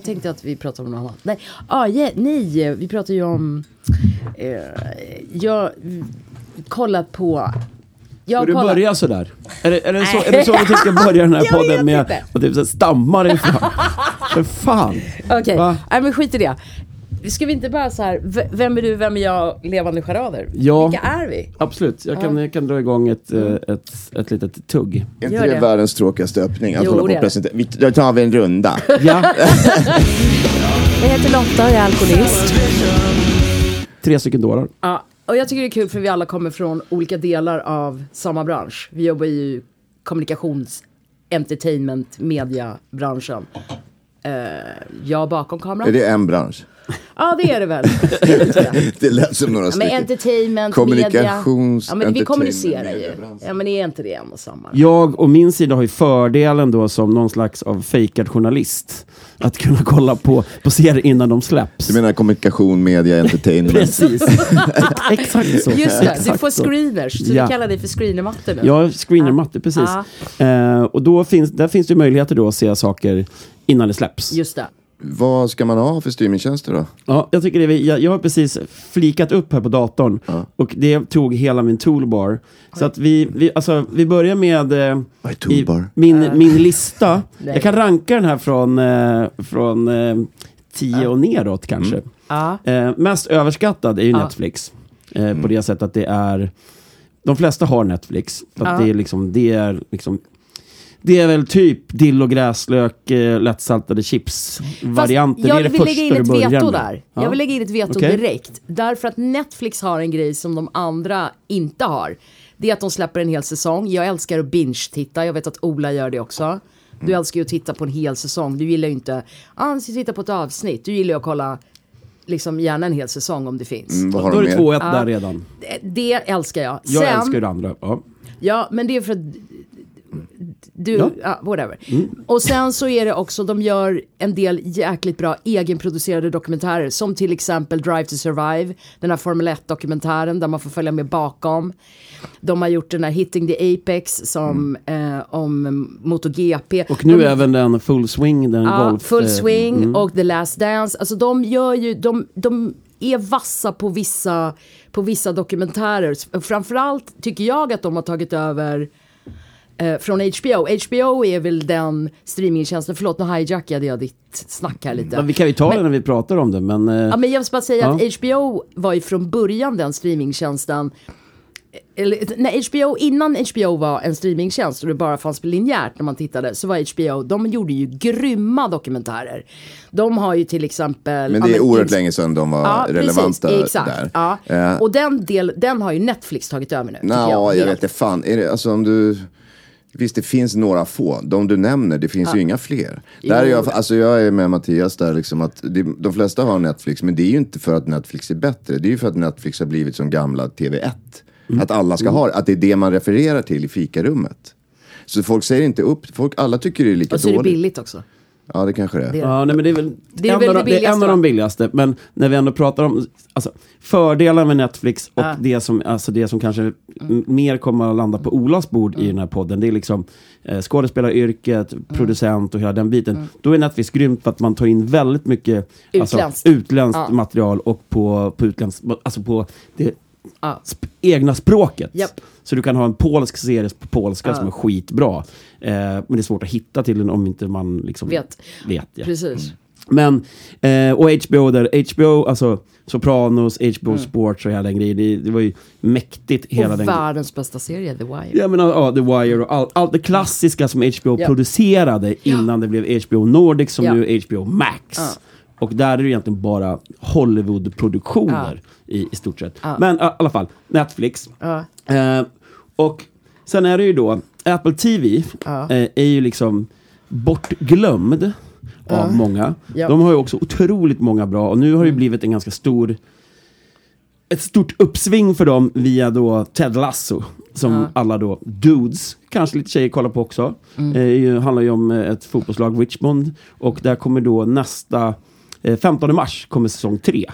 jag tänkte att vi pratade om något annat. Nej, ah, yeah, nej, vi pratar ju om... Eh, jag kollat på... Jag Får du kollat- börja sådär? Är det, är, det så, är det så vi ska börja den här podden med att typ stammar ifrån? För fan. Okej, nej men skit i det. Ska vi inte bara så här, vem är du, vem är jag, levande charader? Ja. Vilka är vi? Absolut, jag kan, jag kan dra igång ett, eh, ett, ett litet tugg. Är inte Gör det, det. världens tråkigaste öppning? Att Jo, hålla på och är presentera. Vi, då tar vi en runda. Ja, Jag heter Lotta och jag är alkoholist. tre stycken dårar. Ja, och jag tycker det är kul för vi alla kommer från olika delar av samma bransch. Vi jobbar ju kommunikations, entertainment, media-branschen. Eh, jag bakom Är kameran. det en bransch? Ja, det är det väl. Det lät som några Ja, men stycken. entertainment, media. Kommunikations- Ja, men vi kommunicerar ju. Ja, men är inte det en och samma? Jag och min sida har ju fördelen då som någon slags av fejkad journalist. Att kunna kolla på, på serier innan de släpps. Du menar kommunikation, media, entertainment? Precis. Exakt så. Just det, du Exakt får så. screeners. Så Ja. vi kallar dig för screenermatte nu. Ja, screenermatte, precis. Eh, och då finns, där finns det möjligheter då att se saker innan det släpps. Just det. Vad ska man ha för streamingtjänster då? Ja, jag, tycker det, är- jag, jag har precis flikat upp här på datorn och det tog hela min toolbar. Så att vi, vi, alltså, vi börjar med eh, i min, min lista. Jag kan ranka den här från, eh, från eh, 10 och neråt kanske. Ja. Eh, mest överskattad är ju Ja. Netflix. Eh, På det sättet att det är... De flesta har Netflix. För att Ja. det, är liksom, det är liksom... Det är väl typ dill och gräslök, eh, lättsaltade chips-varianter. Det är jag det vill lägga in ett veto där. Ja. Jag vill lägga in ett veto direkt. Därför att Netflix har en grej som de andra inte har. Det är att de släpper en hel säsong. Jag älskar att binge-titta. Jag vet att Ola gör det också. Du älskar ju att titta på en hel säsong. Du gillar ju inte, ah, ska titta på ett avsnitt. Du gillar ju att kolla liksom gärna en hel säsong om det finns. Mm, vad har Då är de det mer? 2-1 där redan. Det, det älskar jag. Jag älskar ju det andra. Ja. Ja, men det är för att du, Ja. ja. whatever. Och sen så är det också, de gör en del jäkligt bra egenproducerade dokumentärer. Som till exempel Drive to Survive, den här Formel 1-dokumentären där man får följa med bakom. De har gjort den här Hitting the Apex som, eh, om MotoGP. Och nu de, även den Full Swing, den ja, golf... Full eh, Swing och The Last Dance. Alltså de gör ju, de, de är vassa på vissa, på vissa dokumentärer. Framförallt tycker jag att de har tagit över eh, från HBO. HBO är väl den streamingtjänsten, förlåt nu hijackade jag ditt snack här lite. Ja, vi kan ju ta det när vi pratar om det, men... eh, Ja, men jag vill bara säga Ja. att HBO var ju från början den streamingtjänsten eller, när HBO, innan HBO var en streamingtjänst och det bara fanns linjärt när man tittade så var HBO, de gjorde ju grymma dokumentärer. De har ju till exempel... Men det ja, är oerhört ins- länge sedan de var Ja, relevanta precis, exakt. där. Ja. Eh, Och den, del, den har ju Netflix tagit över nu. Nå, jag helt. vet inte fan. Är det, alltså om du... Visst, det finns några få. De du nämner, det finns ju inga fler. Där är jag, alltså jag är med Mattias där, liksom att det, de flesta har Netflix, men det är ju inte för att Netflix är bättre. Det är ju för att Netflix har blivit som gamla TV1. Att alla ska ha det, att det är det man refererar till i fikarummet. Så folk säger inte upp, folk, alla tycker det är lika Och så är det dåligt. billigt också. Ja, det kanske det är. Ja, nej, men det är väl, Det är en, väl av det de, det är en billigaste, av de billigaste. Men när vi ändå pratar om alltså, fördelar med Netflix och Ja. det, som, alltså, det som kanske m- mer kommer att landa på Olas bord Mm. i den här podden. Det är liksom eh, skådespelaryrket, producent och hela den biten. Då är Netflix grymt för att man tar in väldigt mycket Utländskt. Alltså, utländskt Ja. material och på, på, utländskt, alltså på det Ja. sp- egna språket. Japp. Så du kan ha en polsk serie på polska som är skitbra. Eh, men det är svårt att hitta till den om inte man liksom Vet. vet ja. Precis. Men, eh, och HBO där, HBO, alltså Sopranos, HBO Sports och hela den grejen. Det, det var ju mäktigt hela och den världens bästa serie, The Wire. Jag menar, ja, The Wire och allt, allt det klassiska som HBO Ja. producerade innan det blev HBO Nordic som Ja. nu är HBO Max. Ja. Och där är det egentligen bara Hollywood-produktioner i, i stort sett. Men i alla fall, Netflix. Ja. Eh, och sen är det ju då, Apple TV eh, är ju liksom bortglömd av många. Ja. De har ju också otroligt många bra och nu har det blivit en ganska stor ett stort uppsving för dem via då Ted Lasso. Som alla då dudes, kanske lite tjejer kollar på också. Mm. Eh, ju- handlar ju om eh, ett fotbollslag, Richmond. Och där kommer då nästa, 15 mars kommer säsong 3.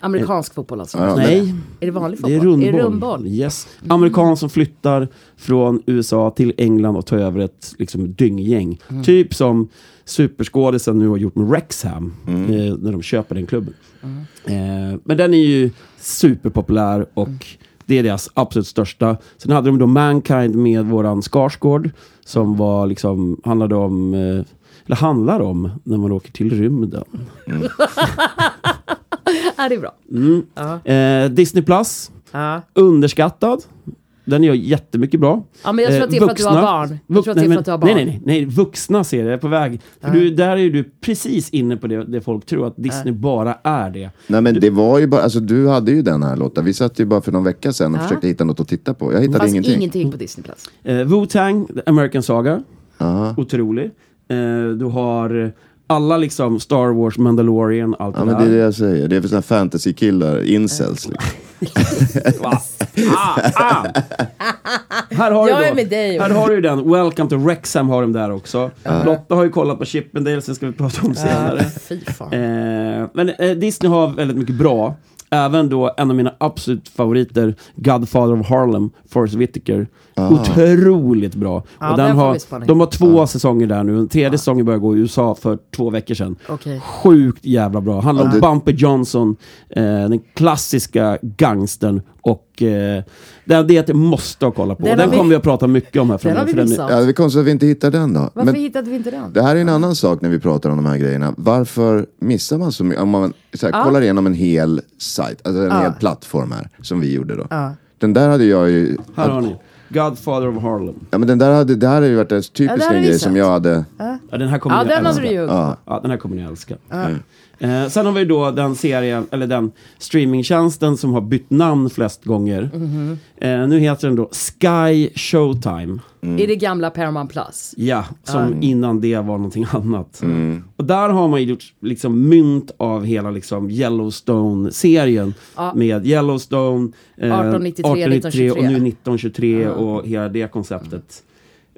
Amerikansk fotboll alltså? Ja, Nej, Är det vanlig det fotboll? är rundboll. Är det rundboll? Yes. Amerikan som flyttar från USA till England och tar över ett liksom, dynggäng. Mm. Typ som superskådisen nu har gjort med Wrexham, Mm. eh, när de köper den klubben. Mm. Eh, men den är ju superpopulär och det är deras absolut största. Sen hade de då Mankind med våran Skarsgård som var liksom, handlade om, eh, eller handlar om när man åker till rymden. Ja, det är bra. Mm. Ja. Eh, Disney Plus, Ja. underskattad. Den gör jättemycket bra. ja, men jag tror att det är för att du har barn. Jag tror att det är för att du har barn. Nej, nej, nej. Vuxna serier är på väg. För du, där är du precis inne på det, det folk tror, att Disney bara är det. Nej men det var ju bara, alltså du hade ju den här Lotta. Vi satt ju bara för någon vecka sedan och Ja. försökte hitta något att titta på. Jag hittade Fast ingenting. ingenting. på Disney+. Plus. Eh, Wu-Tang, American Saga. Ja. Otrolig. Eh, du har alla liksom Star Wars, Mandalorian, allt Ja det men där. det är det jag säger. Det är för sådana fantasy-killar, incels. Liksom. Va? Ah, ah. Här har Jag du är med dig. Här har du den. Welcome to Wrexham har de där också. Lotta har ju kollat på Chippendale, sen ska vi prata om senare. Fy fan. Eh, men eh, Disney har väldigt mycket bra. Även då en av mina absolut favoriter, Godfather of Harlem, Forrest Whitaker. Otroligt bra. Ja, och den har, de har två säsonger där nu. Den tredje säsongen började gå i USA för två veckor sedan. Okej. Sjukt jävla bra. Handlar om Bumpy Johnson, eh, den klassiska gangstern. Och eh, det, det är att jag måste ha kolla på. Den Den, vi- kommer vi att prata mycket om här Den har framöver. vi missat. Ja, det är konstigt att vi inte hittar den då. Varför Men hittade vi inte den? det här är en annan sak när vi pratar om de här grejerna. Varför missar man så mycket? Om man så här, kollar igenom en hel sajt, alltså en Ja. hel plattform här, som vi gjorde då. Ja. Den där hade jag ju... Här har ni. Godfather of Harlem. Ja men den där hade, det här hade ju varit en Ja, typisk vi grej som jag hade... Ja, den här kommer Ja, ni den älska. hade du. Ja. Ja, den här kommer ni älska. Eh, sen har vi då den serien, eller den streamingtjänsten som har bytt namn flest gånger. Mhm. Eh, nu heter den då Sky Showtime. I det gamla Paramount Plus. Ja, som innan det var någonting annat. Mm. Och där har man ju gjort liksom mynt av hela liksom Yellowstone-serien. Ja. Med Yellowstone, eh, 1893, 1893 och nu 1923. 1923 och hela det konceptet.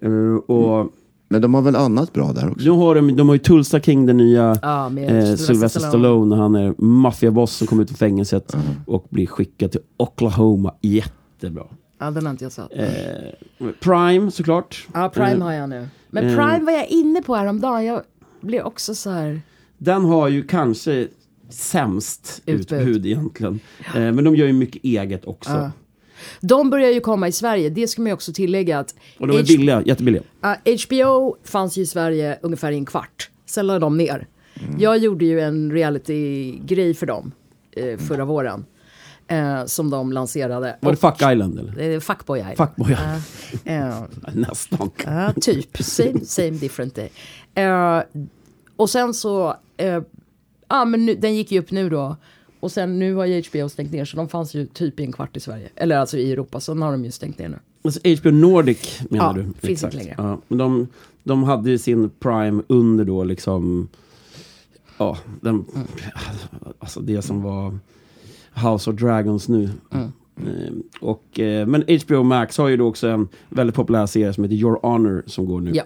Eh, och Men de har väl annat bra där också? nu har de, de har ju Tulsa King, den nya Ja, med eh, Sylvester Stallone. Han är maffiaboss som kommer ut ur fängelset och blir skickad till Oklahoma. Jättebra. Ja, den har inte jag sett. Eh, Prime såklart. Ja, Prime Eh, har jag nu. Men eh. Prime var jag inne på häromdagen. Jag blev också så här... Den har ju kanske sämst Utbud. utbud egentligen. Eh, men de gör ju mycket eget också. Ja. De börjar ju komma i Sverige. Det ska man ju också tillägga att Och de är H- billiga, jättebilliga. Ja, HBO fanns ju i Sverige ungefär i en kvart. Sen lade de ner. Mm. Jag gjorde ju en reality-grej för dem eh, förra våren. Eh, som de lanserade. Var det Fuck Island eller? Eh, Fuckboy Island. Fuckboy Ja, eh, Nästan. Ja, typ. Same, same different day. Eh, och sen så, eh, ja men nu, den gick ju upp nu då. Och sen nu har ju HBO stängt ner så de fanns ju typ i en kvart i Sverige. Eller alltså i Europa, så nu har de ju stängt ner nu. Alltså HBO Nordic menar Ja, du? finns Exakt. inte längre. Ja, men de, de hade ju sin Prime under då liksom, ja, den, alltså det som var House of Dragons nu. Mm. Eh, och, eh, men HBO Max har ju då också en väldigt populär serie som heter Your Honor som går nu. Ja.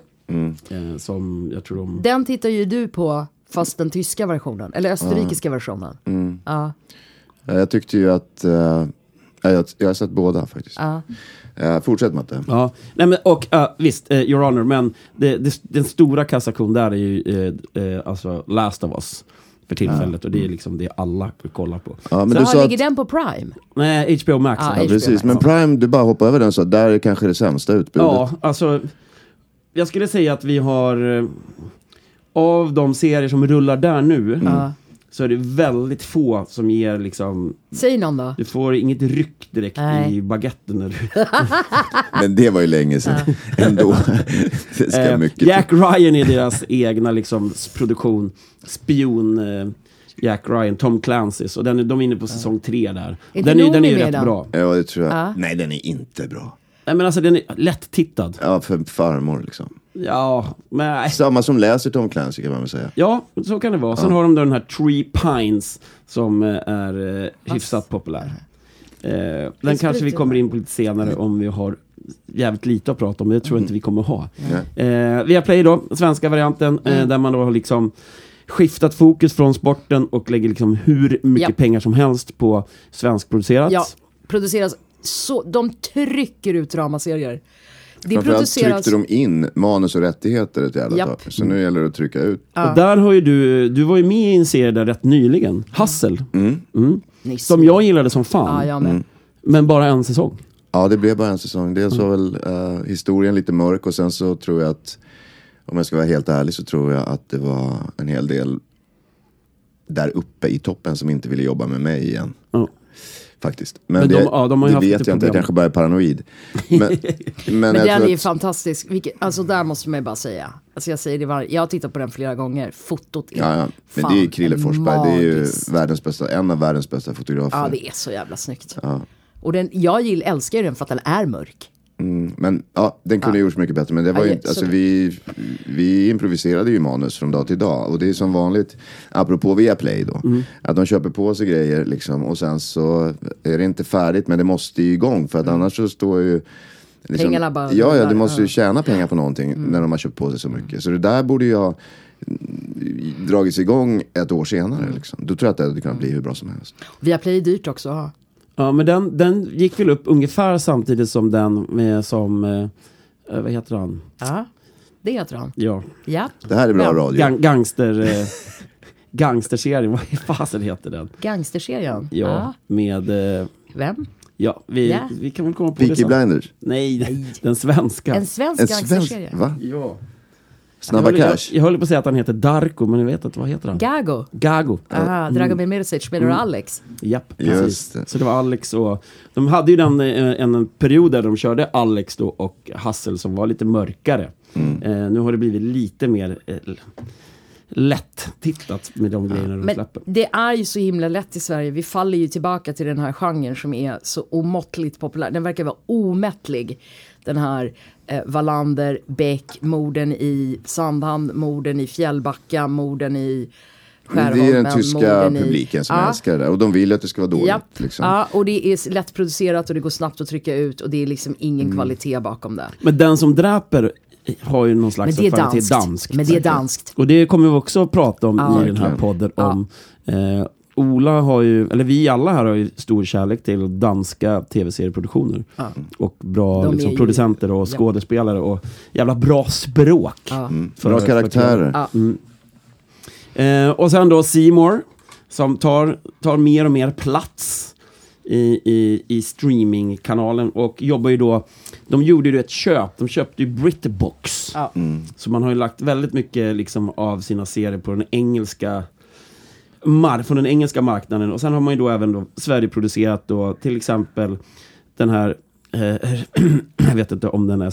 Eh, som jag tror de... Den tittar ju du på, fast den tyska versionen. Eller österrikiska versionen. Ja, Ja, Jag tyckte ju att... ja, jag, jag har sett båda faktiskt. ja. Eh, fortsätt Matte. Ja, nej men, och ja, visst, eh, Your Honor, men det, det, den stora kassakon där är ju alltså Last of Us för tillfället och det är liksom det alla kollar på. Ja, men Så- du sa ligger att, den på Prime? Nej, HBO Max. Ah, ja. ja, HBO precis, Max. men Prime, du bara hoppar över den så där är kanske det sämsta utbudet. ja, alltså jag skulle säga att vi har eh, av de serier som rullar där nu Ja. så är det väldigt få som ger liksom, Säg någon då. du får inget ryck direkt Nej. i baguetten när du Men det var ju länge sedan ändå. det ska Eh, mycket Jack Ryan är deras egna liksom, produktion. Spion eh, Jack Ryan, Tom Clancy's. Och den, är- de är inne på säsong tre där. Inte Den är, den är ju rätt den? bra. Ja, det tror jag. Ja. Nej, den är inte bra. Nej, men alltså den är lätt-tittad. Ja, för farmor liksom. Ja, men, Samma som läser Tom Clancy kan man väl säga. ja, så kan det vara. Sen har de den här Tree Pines som eh, är eh, hyfsat populär. Eh, den kanske vi kommer in på lite senare om vi har jävligt lite att prata om, men det tror jag inte vi kommer ha. Nej. Eh, via Play då, svenska varianten, eh, där man då har liksom skiftat fokus från sporten och lägger liksom hur mycket Ja. pengar som helst på svenskproducerat. Ja, produceras så, de trycker ut dramaserier. Det Framförallt produceras... tryckte de in manus och rättigheter ett jävla tag. Så nu gäller det att trycka ut. Och där har ju du, du var ju med i en serie där rätt nyligen, Hassel. Mm. Nyss. Som jag gillade som fan. Ja, jag med. Men bara en säsong. Ja, det blev bara en säsong. Dels Mm. var väl eh, historien lite mörk och sen så tror jag att, om jag ska vara helt ärlig så tror jag att det var en hel del där uppe i toppen som inte ville jobba med mig igen. Ja. Faktiskt. Men, Men det, de- ja, de det haft vet jag inte, jag kanske bara är paranoid. Men, men, Men den är ju att, fantastisk. Vilket, alltså där måste man ju bara säga. Alltså jag säger det var, jag har tittat på den flera gånger. Fotot är ja, ja. Men fan det är Krille Forsberg, det är ju världens bästa, en av världens bästa fotografer. Ja, det är så jävla snyggt. Och den, jag gill, älskar ju den för att den är mörk. Mm, men ja, den kunde gjorts mycket bättre. Men det var Ja, ju ja, inte, alltså, så- vi, vi improviserade ju manus från dag till dag. Och det är som vanligt, apropå Viaplay då. Mm. Att de köper på sig grejer liksom. Och sen så är det inte färdigt men det måste ju igång. För att annars så står ju... Liksom, Mm. Pengarna bara Ja, ja, du måste ju ja. tjäna pengar på någonting när de har köpt på sig så mycket. Så det där borde ju ha mm, dragits igång ett år senare. Mm. Liksom. Då tror jag att det hade kunnat bli hur bra som helst. Viaplay är dyrt också att ha. Ja, men den, den gick väl upp ungefär samtidigt som den med, som, eh, eh, vad heter han? Ja, det heter han. Ja, Ja. Det här är bra Ja. radio. gang, gangster, eh, gangsterserien, vad fasen heter den? Gangsterserien. Ja, med, eh, Vem? ja, vi, Ja. vi kan väl komma på det Peaky sen. Blinders. Nej, den svenska. En svensk En svensk... gangsterserie. Va? Ja. Snabba jag, höll- Cash? Jag, jag höll på att säga att han heter Darko, men jag vet inte, vad heter han? Gago. Gago. Aha, Dragomir Mirsic spelar Mm. Alex. Japp, Just precis. det. Så det var Alex och... De hade ju den, eh, en, en period där de körde Alex då och Hassel som var lite mörkare. Mm. Eh, nu har det blivit lite mer eh, lätt tittat med de grejerna de Men släpper. det är ju så himla lätt i Sverige. Vi faller ju tillbaka till den här genren som är så omåttligt populär. Den verkar vara omättlig. Den här eh, Wallander, Beck, morden i Sandhamn, morden i Fjällbacka, morden i Men det Skärholmen. är den tyska i- publiken som Ja. älskar det där. Och de vill att det ska vara dåligt. Japp. Liksom. Ja, och det är lättproducerat och det går snabbt att trycka ut och det är liksom ingen Mm. kvalitet bakom det. Men den som dräper har ju någon slags Men det är kvalitet danskt. danskt. Men det är danskt. Och det kommer vi också att prata om Ja. i den här podden. Om, eh, Ola har ju, eller vi alla här har ju stor kärlek till danska tv-serieproduktioner. Och bra liksom, ju- producenter och ja. skådespelare och jävla bra språk. Ja. För- Bra för karaktärer. Ja. Eh, och sen då Seymour som tar, tar mer och mer plats i, i, i streamingkanalen och jobbar ju då, de gjorde ju ett köp, de köpte ju Britbox. Ja. Så man har ju lagt väldigt mycket liksom, av sina serier på den engelska mar- från den engelska marknaden och sen har man ju då även då Sverigeproducerat då till exempel den här, eh, jag vet inte om den är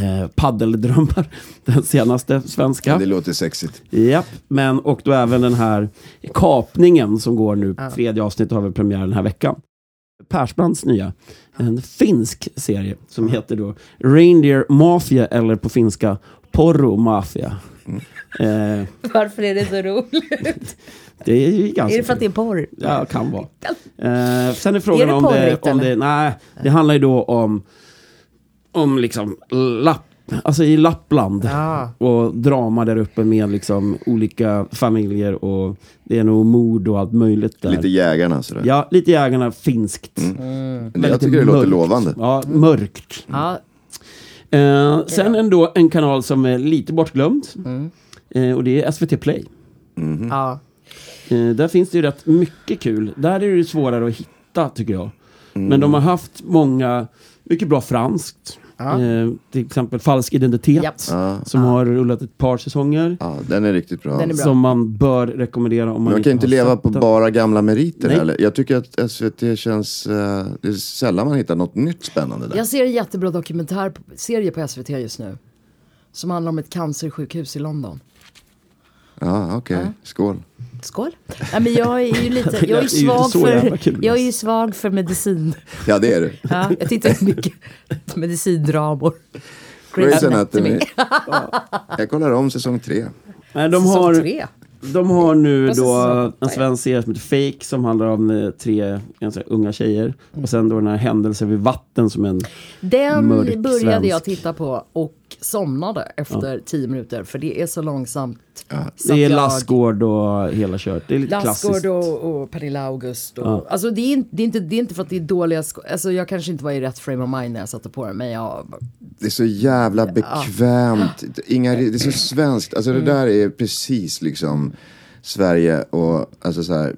eh, Paddeldrömmar, den senaste svenska. Det låter sexigt. Japp, men och då även den här kapningen som går nu, tredje avsnittet har vi premiär den här veckan. Persbrandts nya, en finsk serie som heter då Reindeer Mafia eller på finska Porro Mafia. Eh, Varför är det så roligt? det är ju ganska är det för att det är porr? Ja, kan vara. Eh, sen är frågan Är det om det, om det... eller? Nej, det handlar ju då om... Om liksom lapp... Alltså i Lappland. Ja. Och drama där uppe med liksom olika familjer och det är nog mord och allt möjligt där. Lite jägarna sådär. Ja, lite jägarna finskt. Men jag tycker det låter lovande. Ja, mörkt. Ja, Eh, sen ändå en kanal som är lite bortglömd. Mm. Eh, och det är SVT Play. ja. Eh, där finns det ju rätt mycket kul. Där är det ju svårare att hitta tycker jag. Mm. Men de har haft många, mycket bra franskt. Eh, till exempel Falsk identitet. Ja. Som har rullat ett par säsonger. Ja, den är riktigt bra. Den är bra. Som man bör rekommendera om man, Man kan inte leva på den. bara gamla meriter Nej. heller. Jag tycker att SVT känns... eh, det är sällan man hittar något nytt spännande där. Jag ser en jättebra dokumentärserie på SVT just nu. Som handlar om ett cancersjukhus i London. Ja, okej. Skål. Skål! Nej, men jag är ju lite, jag är svag för, jag är ju alltså. svag för medicin. Ja, det är du. Ja, jag tittar mycket medicindramor. Grey's Anatomy. Jag kollar om säsong tre. Nej, de Säsong har, tre. De har nu då jag en svensk serie som heter Fake som handlar om eh, tre ganska unga tjejer. Och sen då den här händelsen vid vatten som en... Den Mörk började jag svensk. titta på och somnade efter tio minuter för det är så långsamt. så Det är jag- Lassgård och hela kört. Det är lite klassiskt. Lassgård och, och Pernilla August. Och, Ja. Alltså det är, inte, det, är inte, det är inte för att det är dåliga Alltså jag kanske inte var i rätt frame of mind när jag satte på den men jag... Det är så jävla bekvämt. Inga, det är så svenskt. Alltså det där är precis liksom Sverige och alltså så här,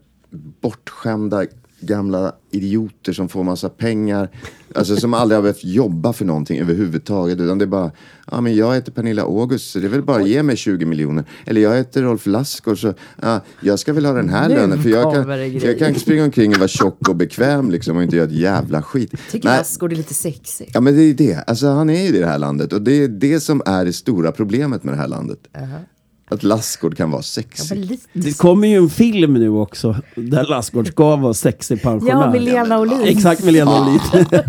bortskämda gamla idioter som får massa pengar. Alltså som aldrig har behövt jobba för någonting överhuvudtaget. Utan det är bara, ja men jag heter Pernilla August så det är väl bara ge mig 20 miljoner. Eller jag heter Rolf Lassgård så, ja, jag ska väl ha den här Nu lönen. För jag kan, jag kan springa omkring och vara tjock och bekväm liksom och inte göra ett jävla skit. Tycker Nej. Lassgård är lite sexig. Ja men det är det. Alltså han är ju i det här landet. Och det är det som är det stora problemet med det här landet. Att Lassgård kan vara sexig. Det kommer ju en film nu också där Lassgård ska vara sexig pensionär. Ja, med Lena Olin. Exakt, med Lena Olin.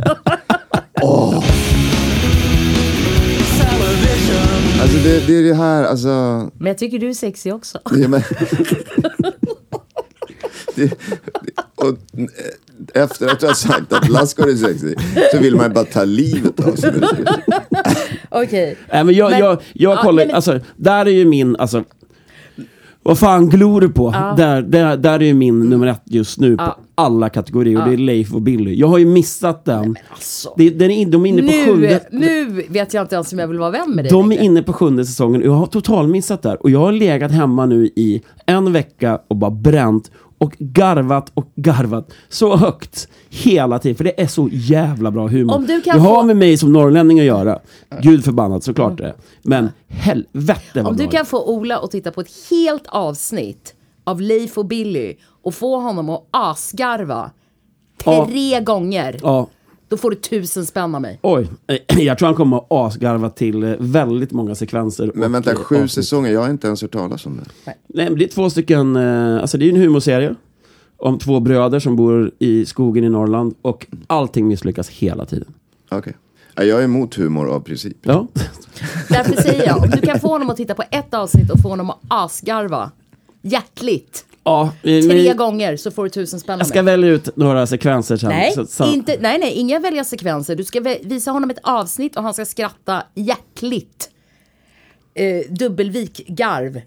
Alltså det, det är det här, alltså. Men jag tycker du är sexig också. Ja, men, det, det, och, eh, efter att du har sagt att Lassgård är sexig så vill man ju bara ta livet av sig. Okej. Nej, men jag, Men- jag, jag Ja, kollar, men- alltså, där är ju min, alltså, vad fan glor du på? Där, där, där är ju min nummer ett just nu på Ja. alla kategorier och det är Leif och Billy. Jag har ju missat den. Alltså. Det, den är, de är inne på Nu, sjunde... nu vet jag inte ens om jag vill vara vän med dig De är längre. inne på sjunde säsongen och jag har total missat där. Och jag har legat hemma nu i en vecka och bara bränt och garvat och garvat så högt hela tiden. För det är så jävla bra humor. Om du kan det har få- med mig som norrlänning att göra. Gud förbannat, såklart det är. Men helvete vad Om du kan få Ola att titta på ett helt avsnitt av Leif och Billy och få honom att asgarva Ja. tre gånger. Ja, Då får du tusen spänn av mig. oj. Jag tror han kommer att asgarva till eh, väldigt många sekvenser. Men vänta, sju avsnitt. säsonger? Jag har inte ens hört talas om det. Nej, men det är två stycken, eh, alltså det är ju en humorserie. Om två bröder som bor i skogen i Norrland och allting misslyckas hela tiden. Okej. Ja, Jag är emot humor av princip. Ja, Därför säger jag, om du kan få honom att titta på ett avsnitt och få honom att asgarva hjärtligt ja tre men gånger så får du tusen spänn jag ska välja ut några sekvenser sen. Nej, så- så- inte, nej, nej, inga välja sekvenser. Du ska visa honom ett avsnitt och han ska skratta hjärtligt. Eh, dubbelvik-garv.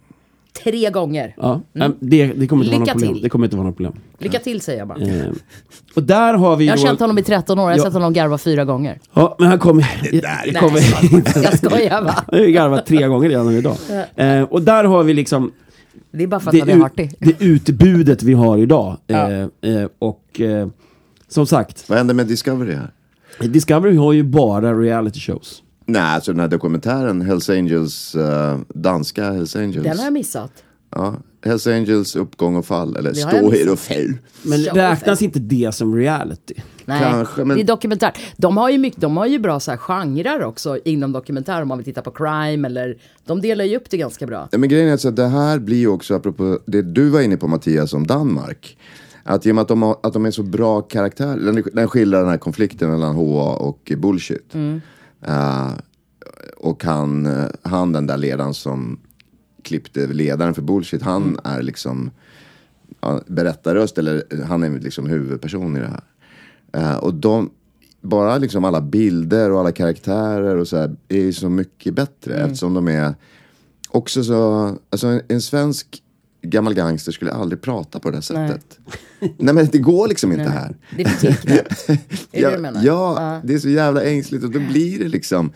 Tre gånger. Ja, eh, det, det kommer inte vara Lycka något problem. till. Det kommer inte vara något problem. Lycka till säger jag bara. Eh, och där har vi Jag har då- känt honom i 13 år, jag har Ja. sett honom garva fyra gånger. Ja, men han kommer... Det Nej, kommer jag skojar va? Han har garvat tre gånger redan idag. Eh, och där har vi liksom Det är bara för att det, han är artig. det utbudet vi har idag. Ja. Eh, eh, och eh, som sagt, Vad händer med Discovery här? Discovery har ju bara reality shows. Nej, alltså den här dokumentären Hells Angels, eh, danska Hells Angels. Den har jag missat. Ja, Hells Angels uppgång och fall, eller här och fall. Men räknas inte det som reality? Nej, Kanske, men- det är dokumentär. De har ju, mycket, de har ju bra så här genrer också inom dokumentär om man vill titta på crime eller de delar ju upp det ganska bra. Men grejen är att det här blir ju också, apropå det du var inne på Mattias om Danmark. Att i och med att de, har, att de är så bra karaktärer, den, skildrar den här konflikten mellan HA och bullshit. Eh, och han, eh, han den där ledaren som klippte ledaren för bullshit, han är liksom ja, berättarröst, eller han är liksom huvudperson i det här. Eh, och de, bara liksom alla bilder och alla karaktärer och så här är ju så mycket bättre eftersom de är också så, alltså en, en svensk gammal gangster skulle aldrig prata på det här Nej. sättet. Nej, men det går liksom inte här. Det är för tecknat. Är det ja, det du menar? Ja, Ja. det är så jävla ängsligt och då blir det liksom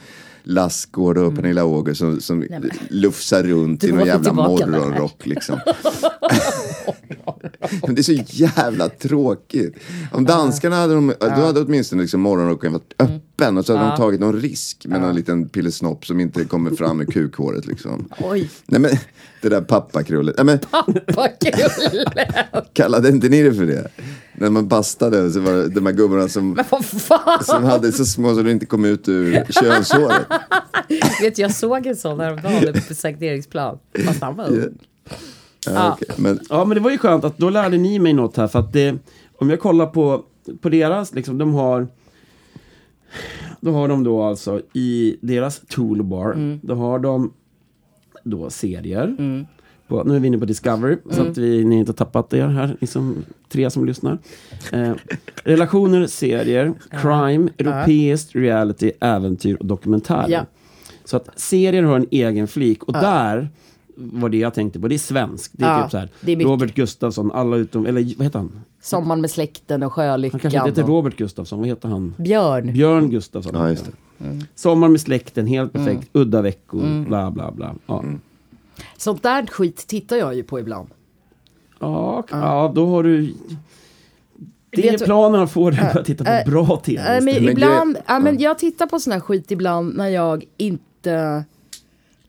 Lassgård och Pernilla August som, som Mm. lufsar runt i någon jävla morgonrock liksom. Det är så jävla tråkigt. Om danskarna hade, de, då hade åtminstone liksom morgonrocken varit öppen och så hade de tagit någon risk med någon liten pillesnopp som inte kommer fram med kukhåret liksom. Oj, Nej men, det där pappakrullet. Nej men, kul! kallade inte ni det för det? När man bastade så var det de här gubbarna som, som hade så små så det inte kom ut ur könshåret. Vet jag såg en sån häromdagen på Sankt Eriksplan. Fast han var ung. Ja, okej. Men Ja, men det var ju skönt att då lärde ni mig något här. För att det, om jag kollar på, på deras, liksom, de har... Då har de då alltså i deras toolbar, då har de då serier. på, nu är vi inne på Discovery, så att vi, ni inte har tappat er här, ni som, tre som lyssnar. Eh, relationer, serier, crime, europeiskt, reality, äventyr och dokumentärer. Ja. Så att serier har en egen flik och där var det jag tänkte på, det är svenskt. Det är Ja, typ så här, det är. Robert Gustafsson, alla utom, eller vad heter han? Sommaren med släkten och Han Sjölyckan. kanske inte heter och Robert Gustafsson, vad heter han? Björn. Björn Gustafsson. Ja, just det. Sommar med släkten, helt perfekt, Mm. udda veckor, bla bla bla. Ja. Sånt där skit tittar jag ju på ibland. Ja, ja, då har du... Det är planen att få dig att titta på äh, bra tv. Nej, men. Men ibland, grej- ja, men jag tittar på sån här skit ibland när jag inte,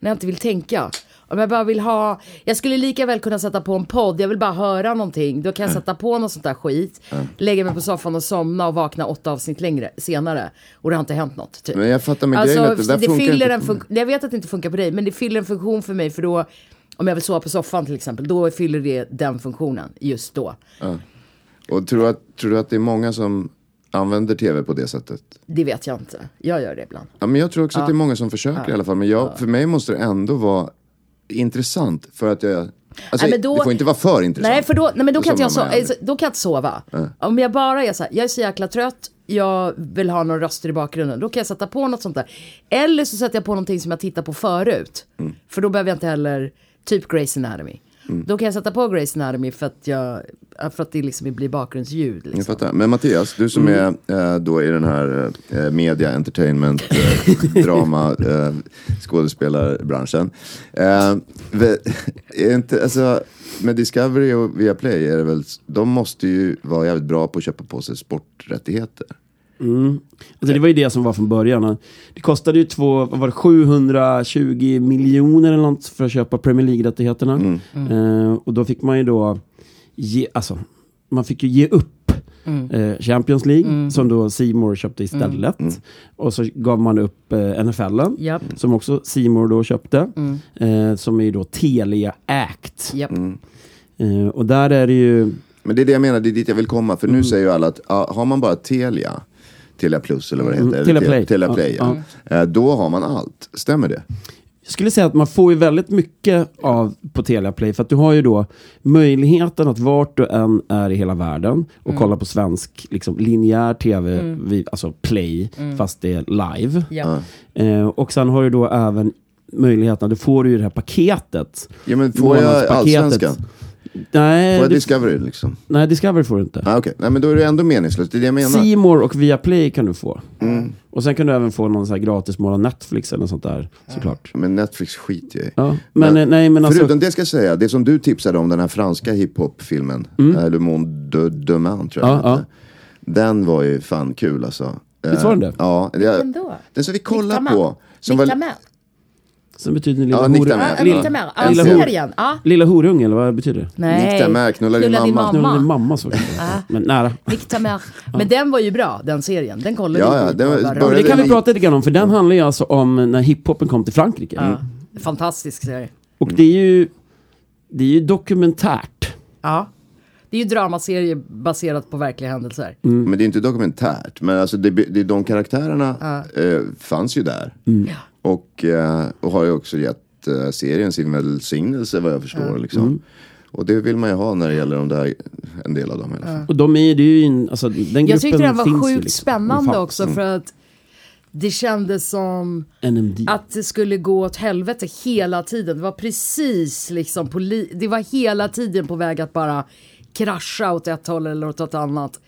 när jag inte vill tänka. Om jag bara vill ha, jag skulle lika väl kunna sätta på en podd, jag vill bara höra någonting. Då kan jag sätta på något sånt där skit, lägga mig på soffan och somna och vakna åtta avsnitt längre, senare. Och det har inte hänt något. Typ. Men jag fattar med grejen att det där funkar fyller inte en Jag vet att det inte funkar på dig, men det fyller en funktion för mig för då, om jag vill sova på soffan till exempel, då fyller det den funktionen just då. Och tror du, att, tror du att det är många som använder tv på det sättet? Det vet jag inte. Jag gör det ibland. Ja, men jag tror också att det är många som försöker i alla fall. Men jag, för mig måste det ändå vara intressant för att jag... Alltså, Nej, då- det får inte vara för intressant. Nej, för då, nej, men då, kan jag so- alltså, då kan jag inte sova. Om jag bara är så här, jag är så jäkla trött, jag vill ha några röster i bakgrunden, då kan jag sätta på något sånt där. Eller så sätter jag på någonting som jag tittar på förut. Mm. För då behöver jag inte heller, typ Grey's Anatomy. Mm. Då kan jag sätta på Grey's Anatomy för att, jag, för att det liksom blir bakgrundsljud. Jag Liksom. fattar. Men Mattias, du som är eh, då i den här eh, media, entertainment, eh, drama, eh, skådespelarbranschen. Eh, är inte, alltså, med Discovery och Viaplay, är det väl, de måste ju vara jävligt bra på att köpa på sig sporträttigheter. Alltså, det var ju det som var från början. Det kostade ju två, vad var det, 720 miljoner eller något för att köpa Premier League-rättigheterna. Eh, och då fick man ju då ge, alltså, man fick ju ge upp eh, Champions League, som då Seymour köpte istället. Och så gav man upp eh, NFL, Japp. som också Seymour då köpte. Eh, som är ju då Telia-ägt. Japp. Eh, och där är det ju... Men det är det jag menar, det är dit jag vill komma. För nu säger ju alla att har man bara Telia, Telia Plus eller vad det heter, eller Telia Te- Play. Telia Play Ja, ja. Eh, då har man allt. Stämmer det? Jag skulle säga att man får ju väldigt mycket av på Telia Play för att du har ju då möjligheten att vart du än är i hela världen och kolla på svensk liksom, linjär tv, vid, alltså play, fast det är live. Japp. Eh, och sen har du då även möjligheten, då får du ju det här paketet. Ja men får jag allsvenskan? Nej, Får jag du, Discovery liksom? nej, Discovery får du inte. Ah, Okej, nej men då är det ändå meningslöst. Det är det jag menar. Seymour och Viaplay kan du få. Mm. Och sen kan du även få någon så här gratis månad Netflix eller något sånt där, såklart. Men Netflix skiter jag i. Ja. Men, Men- eh, nej, men alltså... Förutom det ska jag säga, det som du tipsade om, den här franska hiphop-filmen, mm. Le Monde de Demain tror jag Ja, den hette. Den var ju fan kul alltså. Visst var den det? Eh, Ja. Vilken då? den som vi kollar Nikta på. Som var. Som betyder lilla Ja, horung. Nikta Mer. Ja, Ja. Ja, Lilla hor- serien. Ja. Lilla horung eller vad betyder det? Nej. Nikta knulla din mamma. Knulla din mamma. så. Men nära. Nikta. Men den var ju bra, den serien. Den kollade Ja, vi ja, den var- Bara- Ja, men började- det kan vi prata lite grann om, för den handlar ju alltså om när hiphopen kom till Frankrike. Ja. Fantastisk serie. Och det är ju, det är ju dokumentärt. Ja. Det är ju dramaserie baserat på verkliga händelser. Men det är inte dokumentärt. Men alltså det, det, de karaktärerna eh, fanns ju där. Och, eh, och har ju också gett eh, serien sin välsignelse vad jag förstår. Liksom. Och det vill man ju ha när det gäller de där, en del av dem i alla fall. Och de är det är ju, in, alltså den gruppen Jag tyckte den var sjukt ju liksom. spännande Fan. också för att det kändes som NMD. att det skulle gå åt helvete hela tiden. Det var precis liksom, poli- det var hela tiden på väg att bara krascha åt ett håll eller åt ett annat.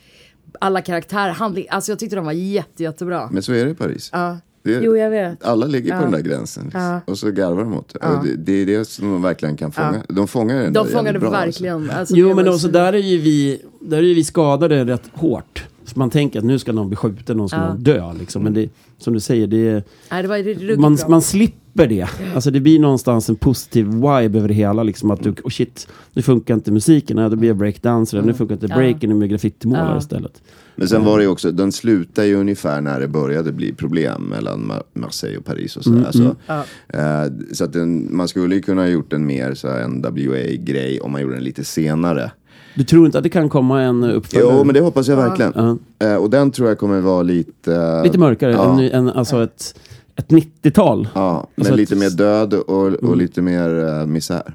Alla karaktärer, handling, alltså jag tyckte de var jätte, jättebra. Men så är det i Paris. Ja. Det, Jo, jag vet. Alla ligger på den där gränsen. Liksom. Och så garvar de åt det. Och det. Det är det som de verkligen kan fånga. De fångar den De fångade jävligt bra, alltså. verkligen. Alltså, Jo det men också så- där är ju vi, där är ju vi skadade rätt hårt. Så man tänker att nu ska någon bli skjuten, någon ska Ja. någon dö liksom. Men det, som du säger, det är, Nej, det man, bra. man slipper det. Alltså det blir någonstans en positiv vibe över det hela. Liksom att du, oh shit, nu funkar inte musiken, då blir jag breakdancer. Nu funkar inte breaken, nu blir jag graffitimålare Ja. istället. Men sen var det ju också, den slutade ju ungefär när det började bli problem mellan Ma- Marseille och Paris och sådär. alltså, eh, så att den, man skulle ju kunna ha gjort en mer så här NWA-grej om man gjorde den lite senare. Du tror inte att det kan komma en uppföljare? Jo, men det hoppas jag verkligen. Ja. Eh, och den tror jag kommer vara lite... eh, Lite mörkare, Ja. en, en, alltså ett, ett 90-tal. Ja, men Alltså lite ett- mer död och, och lite mer uh, misär.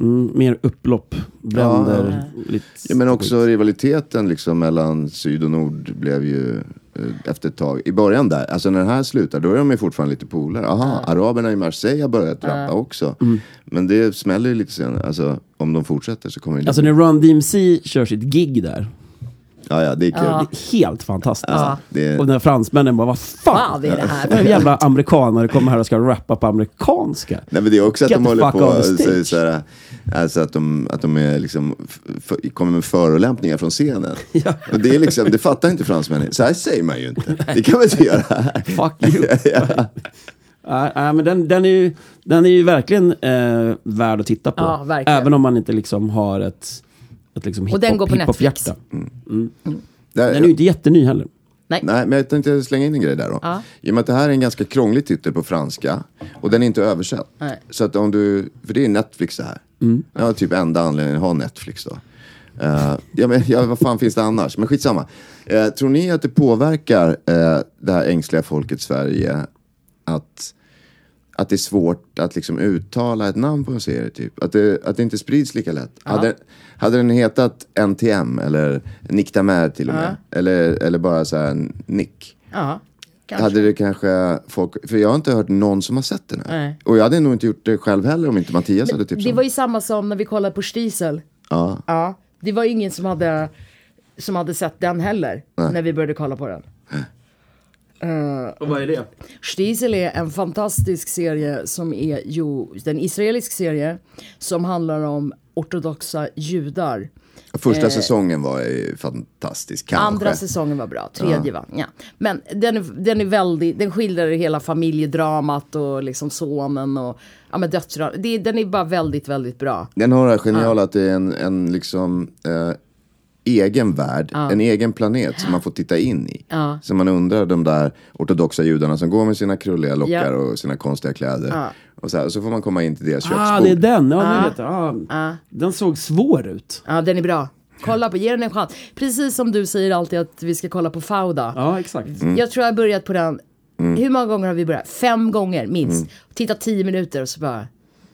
Mm, mer upplopp, bränder. Lite, Ja, men också rivaliteten liksom mellan syd och nord blev ju eh, efter ett tag, i början där, alltså när den här slutar då är de ju fortfarande lite polare. Aha, araberna i Marseille har börjat rappa också. Men det smäller ju lite senare, alltså om de fortsätter så kommer det Alltså när Run DMC kör sitt gig där. Ja, ja, det är kul. Det är helt fantastiskt. Det är- Och när fransmännen bara, vad fan Vad är det här? Det jävla amerikanare kommer här och ska rappa på amerikanska? Nej men det är också att Get de håller på och säger såhär, alltså att de, att de är liksom, kommer med förolämpningar från scenen. Och det är liksom, det fattar inte fransmännen. Så här säger man ju inte. Det kan man inte göra. Fuck you. Nej, nej, men den, den, är ju, den är ju verkligen eh, värd att titta på. Ja. Även om man inte liksom har ett, ett liksom Och den går på hiphop-hjärta. Där, Den är ju inte jätteny heller. Nej. Nej, men jag tänkte slänga in en grej där då. Ja. I och med att det här är en ganska krånglig titel på franska och den är inte översatt. Nej. Så att om du, för det är Netflix det här. Ja, typ enda anledningen att ha Netflix då. Uh, ja, men, ja, vad fan finns det annars? Men skitsamma. Uh, tror ni att det påverkar uh, det här ängsliga folket Sverige att, att det är svårt att liksom uttala ett namn på en serie? Typ? Att, det, att det inte sprids lika lätt? Hade, hade den hetat NTM eller Nick Tamer till och med? Eller, eller bara så här Nick? Ja, kanske. Hade det kanske folk, för jag har inte hört någon som har sett den här. Nej. Och jag hade nog inte gjort det själv heller om inte Mattias hade tipsat Det var ju samma som när vi kollade på Stiesel. Ja. Ja, det var ju ingen som hade, som hade sett den heller. När vi började kolla på den. Och vad är det? Stiesel är en fantastisk serie som är jo, en israelisk serie som handlar om ortodoxa judar. Första säsongen var ju fantastisk, kanske. Eh. Andra säsongen var bra, tredje va? Ja. Men den den är väldigt, den skildrar hela familjedramat och liksom sonen och ja, men. Det, den är bara väldigt, väldigt bra. Den har det här geniala att det är en, en liksom eh, egen värld, en egen planet som man får titta in i. Så man undrar de där ortodoxa judarna som går med sina krulliga lockar Ja. och sina konstiga kläder. Och så, här, så får man komma in till deras köksbord. Ah, det är den. Ja, nu vet jag. Ah, Den såg svår ut. Ja, den är bra. Kolla på, ge den en chans. Precis som du säger alltid att vi ska kolla på Fauda. Ja, exakt. Jag tror jag har börjat på den, hur många gånger har vi börjat? Fem gånger minst. Titta tio minuter och så bara,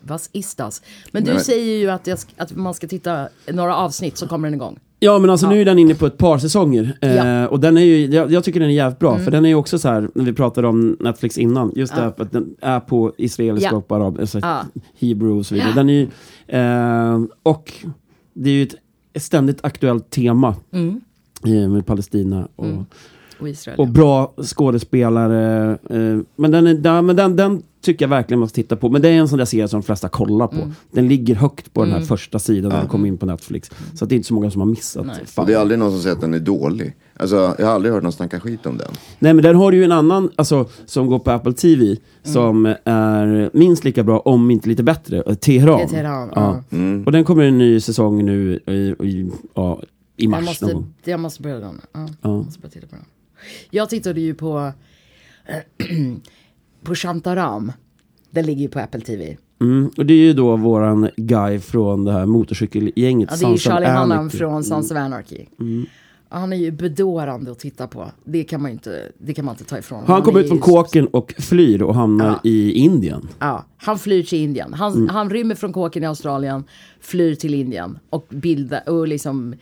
vad is das? Men du Nej, men- säger ju att, jag, att man ska titta några avsnitt så kommer den igång. Ja men alltså nu är den inne på ett par säsonger. Eh, Ja. Mm. Och den är ju, jag, jag tycker den är jävligt bra. För den är ju också så här, när vi pratade om Netflix innan. Just det här att den är på israeliska Ja. och arab, alltså Ja. hebrew och så vidare. Den är ju, eh, och det är ju ett ständigt aktuellt tema. Mm. eh, Med Palestina och, Och Israel. och bra skådespelare. Eh, men den, är, ja, men den, den tycker jag verkligen man ska titta på. Men det är en sån där serie som de flesta kollar på. Mm. Den ligger högt på den här första sidan när den kommer in på Netflix. Så att det är inte så många som har missat. Det är aldrig någon som säger att den är dålig. Alltså, jag har aldrig hört någon snacka skit om den. Nej men där har du ju en annan, alltså som går på Apple TV, Mm. som är minst lika bra, om inte lite bättre. eh, Teheran. Det är Teheran, ja. Mm. Och den kommer en ny säsong nu i, i, ja, i jag, mars någon måste, gång. jag måste börja den. Ja, Ja. Jag måste börja titta på den. Jag tittade ju på, på Shantaram. Den ligger ju på Apple TV. Mm. Och det är ju då våran guy från det här motorcykelgänget. Ja, det är ju Charlie Anarchy. från Sons of Anarchy. Ja, Han är ju bedårande att titta på. Det kan man ju inte, det kan man inte ta ifrån. Han kommer är ut från kåken och flyr och hamnar Ja. i Indien. Ja, han flyr till Indien. Han, Mm. han rymmer från kåken i Australien, flyr till Indien och bildar och liksom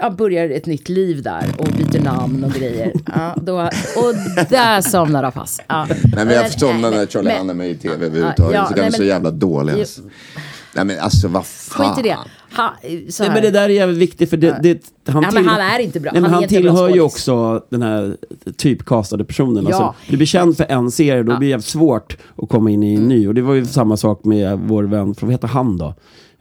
ja, börjar ett nytt liv där och byter namn och grejer. Ja, då, och där somnar Rapace. Ja. Nej men jag somnar när Charlie Men- Hunnam är med i tv överhuvudtaget. Ja, så den är så jävla dålig alltså. Nej men alltså vad fan. Skit i det. Ha, så Nej men det där är jävligt viktigt för det, det, han, Ja, men han är inte bra. Nej, men Han han, tillhör ju också den här typcastade personen. Ja. Alltså, du blir känd för en serie, då blir det jävligt svårt att komma in i en ny. Och det var ju samma sak med vår vän, från, vad heter han då?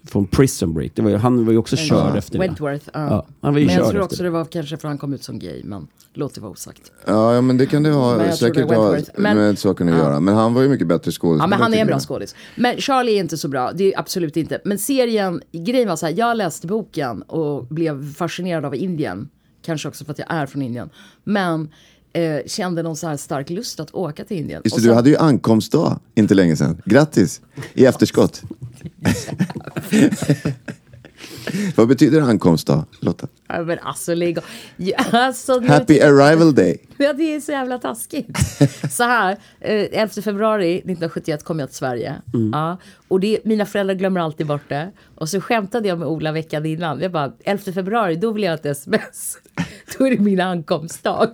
Från Prison Break. Det var ju, han var ju också körd efter det. Wentworth. Ja. Ja, han var ju men jag tror också det. det var kanske för han kom ut som gay. Men låt det vara osagt. Ja, ja men det kan det ha, det säkert är ha Wentworth. Men- med saken att göra. Men han var ju mycket bättre skådespelare. Ja men han är en bra skådis. Men Charlie är inte så bra, det är absolut inte. Men serien, grejen var så här, jag läste boken och blev fascinerad av Indien. Kanske också för att jag är från Indien. Men eh, kände någon så här stark lust att åka till Indien. Just det, du sen- hade ju ankomstdag inte länge sedan. Grattis! I efterskott. Vad betyder ankomstdag, Lotta? Ja, Ja, men alltså lägg. Ja, alltså, Happy arrival day. Ja, det är så jävla taskigt. Så här, eh, 11 februari 1971 kom jag till Sverige. Ja, och det, mina föräldrar glömmer alltid bort det. Och så skämtade jag med Ola veckan innan. Jag bara, 11 februari, då vill jag ett sms. Då är det min ankomstdag.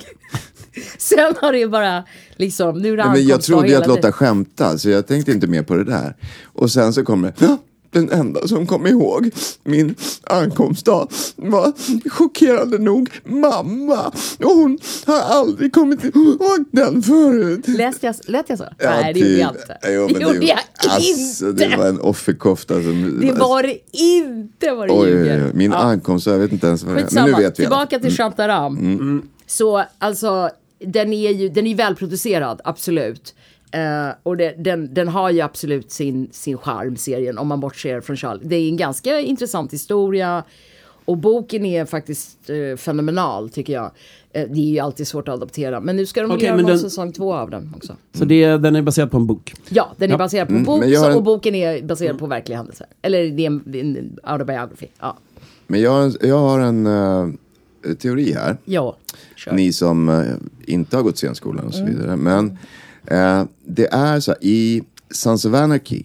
Sen har det bara, liksom, nu är det Nej, men jag trodde ju att Lotta skämtade, så jag tänkte inte mer på det där. Och sen så kommer det, "Ja, den enda som kom ihåg min ankomstdag var chockerande nog mamma. Och hon har aldrig kommit ihåg den förut. Läste jag, lät jag så? Ja, Nej, det gjorde jag typ. inte. Jo, men gjorde det, jag alltså, inte. det var en offerkofta som... Det var det inte vad du ljuger. Min Ja. ankomst, jag vet inte ens vad det är. Men nu vet vi. tillbaka till Shantaram. Så alltså, den är ju den är välproducerad, absolut. Eh, och det, den, den har ju absolut sin, sin charm, serien, om man bortser från Charlie. Det är en ganska intressant historia. Och boken är faktiskt eh, fenomenal, tycker jag. Eh, det är ju alltid svårt att adaptera. Men nu ska de Okej, göra den- säsng två av den också. Så det, den är baserad på en bok. Ja, den är Ja. baserad på en bok jag har så- en- och boken är baserad på verkliga händelser. Eller det är en, en autobiography. Ja, Men jag, har en- jag har en eh, teori här. ja kör. Ni som eh, inte har gått scenskolan och så vidare. Men eh, det är så här, i Sons of Anarchy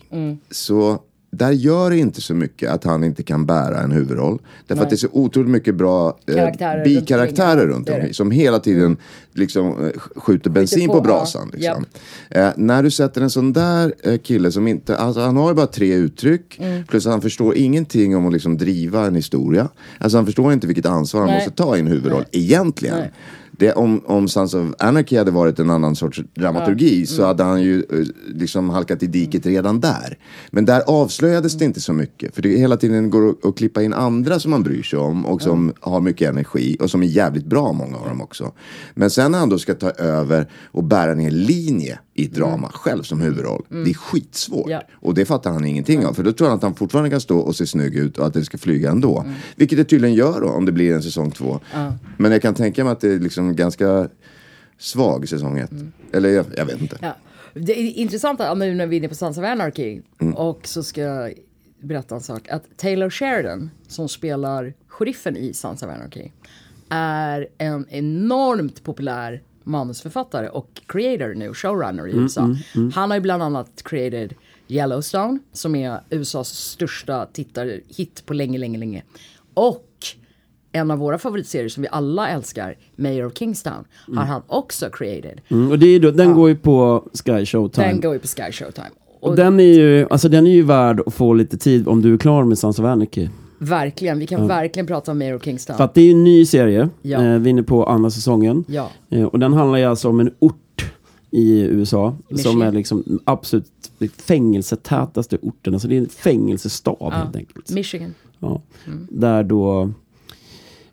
så där gör det inte så mycket att han inte kan bära en huvudroll. Därför att det är så otroligt mycket bra eh, Karaktärer bikaraktärer runt omkring, ja. Som hela tiden liksom, eh, skjuter bensin på, på, ja. brasan. Liksom. Japp. Eh, när du sätter en sån där eh, kille som inte, alltså han har ju bara tre uttryck. Mm. Plus han förstår ingenting om att liksom driva en historia. Alltså han förstår inte vilket ansvar han Nej. måste ta i en huvudroll Nej. egentligen. Nej. Det, om, om Sons of Anarchy hade varit en annan sorts dramaturgi så hade han ju eh, liksom halkat i diket redan där. Men där avslöjades det inte så mycket. För det hela tiden går att, att klippa in andra som man bryr sig om och som har mycket energi och som är jävligt bra, många av dem också. Men sen när han då ska ta över och bära ner linje i ett drama själv som huvudroll. Det är skitsvårt. Ja. Och det fattar han ingenting av. För då tror han att han fortfarande kan stå och se snygg ut och att det ska flyga ändå. Vilket det tydligen gör då om det blir en säsong två. Men jag kan tänka mig att det är liksom ganska svag säsong ett. Eller jag, jag vet inte. Ja. Det är intressant att nu när vi är inne på Sons of Anarchy Mm. och så ska jag berätta en sak. Att Taylor Sheridan som spelar sheriffen i Sons of Anarchy är en enormt populär manusförfattare och creator nu, showrunner i Mm, USA. Han har ju bland annat created Yellowstone som är USAs största tittarhit på länge, länge, länge. Och en av våra favoritserier som vi alla älskar, Mayor of Kingstown, har han också created. Mm, och det är då, den går ju på Sky Showtime. Den går ju på Sky Showtime. Och Och den är, ju, alltså den är ju värd att få lite tid om du är klar med Sons of Anarchy. Verkligen, vi kan verkligen prata om Mayor of Kingstown. För att det är ju en ny serie. Ja. Eh, vi är inne på andra säsongen. Ja. Eh, och den handlar ju alltså om en ort i USA. I som är liksom absolut fängelsetätaste orten. Alltså det är en fängelsestad helt enkelt. Michigan. Ja. Där då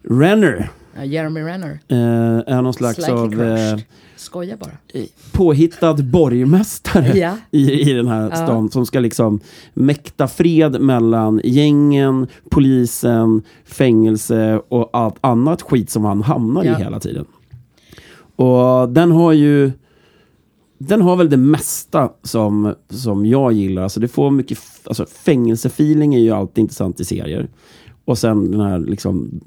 Renner Ja, Jeremy Renner. eh, är någon slags Slightly av eh. Skoja bara. påhittad borgmästare Ja. i, i den här stan som ska liksom mäkta fred mellan gängen, polisen, fängelse och allt annat skit som han hamnar Ja. i hela tiden. Och den har ju den har väl det mesta som, som jag gillar. Alltså det får mycket, alltså fängelsefeeling är ju alltid intressant i serier. Och sen den här liksom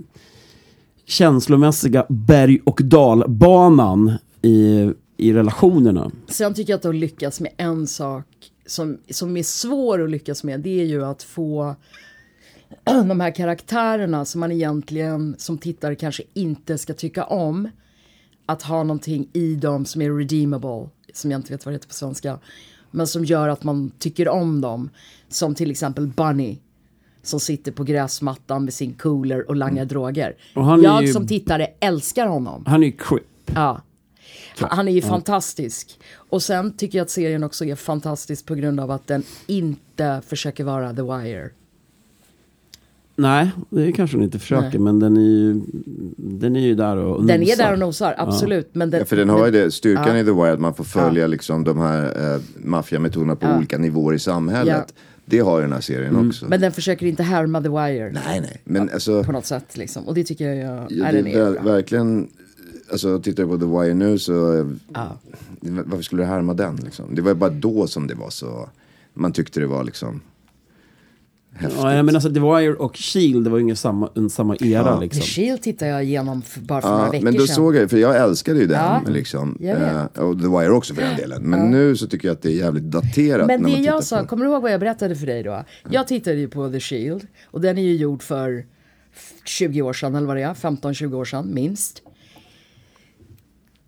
känslomässiga berg och dalbanan i, i relationerna. Sen tycker jag att de lyckas med en sak som, som är svår att lyckas med. Det är ju att få de här karaktärerna som man egentligen som tittare kanske inte ska tycka om. Att ha någonting i dem som är redeemable. Som jag inte vet vad det heter på svenska. Men som gör att man tycker om dem. Som till exempel Bunny. Som sitter på gräsmattan med sin cooler och langar droger. Och han är jag ju- som tittare älskar honom. Han är ju crip. Ja. Han är ju fantastisk. Och sen tycker jag att serien också är fantastisk på grund av att den inte försöker vara The Wire. Nej, det kanske hon inte försöker, Nej. men den är ju, den är ju där och Den är nosar. där och nosar, absolut. Men den, Ja, för den har ju det, styrkan Ja. i The Wire att man får följa liksom de här eh, maffiametoderna på Ja. olika nivåer i samhället. Det har ju den här serien också. men den försöker inte härma The Wire nej, nej. Men alltså, på något sätt. Liksom. Och det tycker jag, jag ja, är det den är bra. verkligen, alltså tittar jag på The Wire nu så, Ja. varför skulle du härma den liksom? Det var ju bara då som det var så, man tyckte det var liksom häftigt. Ja, men alltså The Wire och Shield, det var ju ingen samma, en samma era Ja. The liksom. Shield tittade jag igenom för, bara för några Ja, veckor men då sedan. såg jag för jag älskade ju den. Ja, liksom. Eh, och The Wire också för den delen. Men nu så tycker jag att det är jävligt daterat. Men när det jag sa, på- kommer du ihåg vad jag berättade för dig då? Jag tittade ju på The Shield och den är ju gjord för 20 år sedan eller vad det är, 15-20 år sedan minst.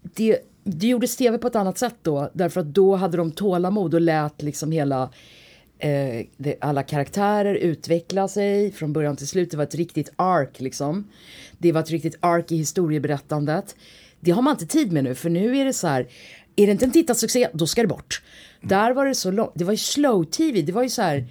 Det, det gjordes tv på ett annat sätt då, därför att då hade de tålamod och lät liksom hela eh, det, alla karaktärer utveckla sig från början till slut. Det var ett riktigt ark liksom. Det var ett riktigt ark i historieberättandet. Det har man inte tid med nu, för nu är det så här, är det inte en tittarsuccé, då ska det bort. Där var det så långt, det var ju slow-tv, det var ju så här,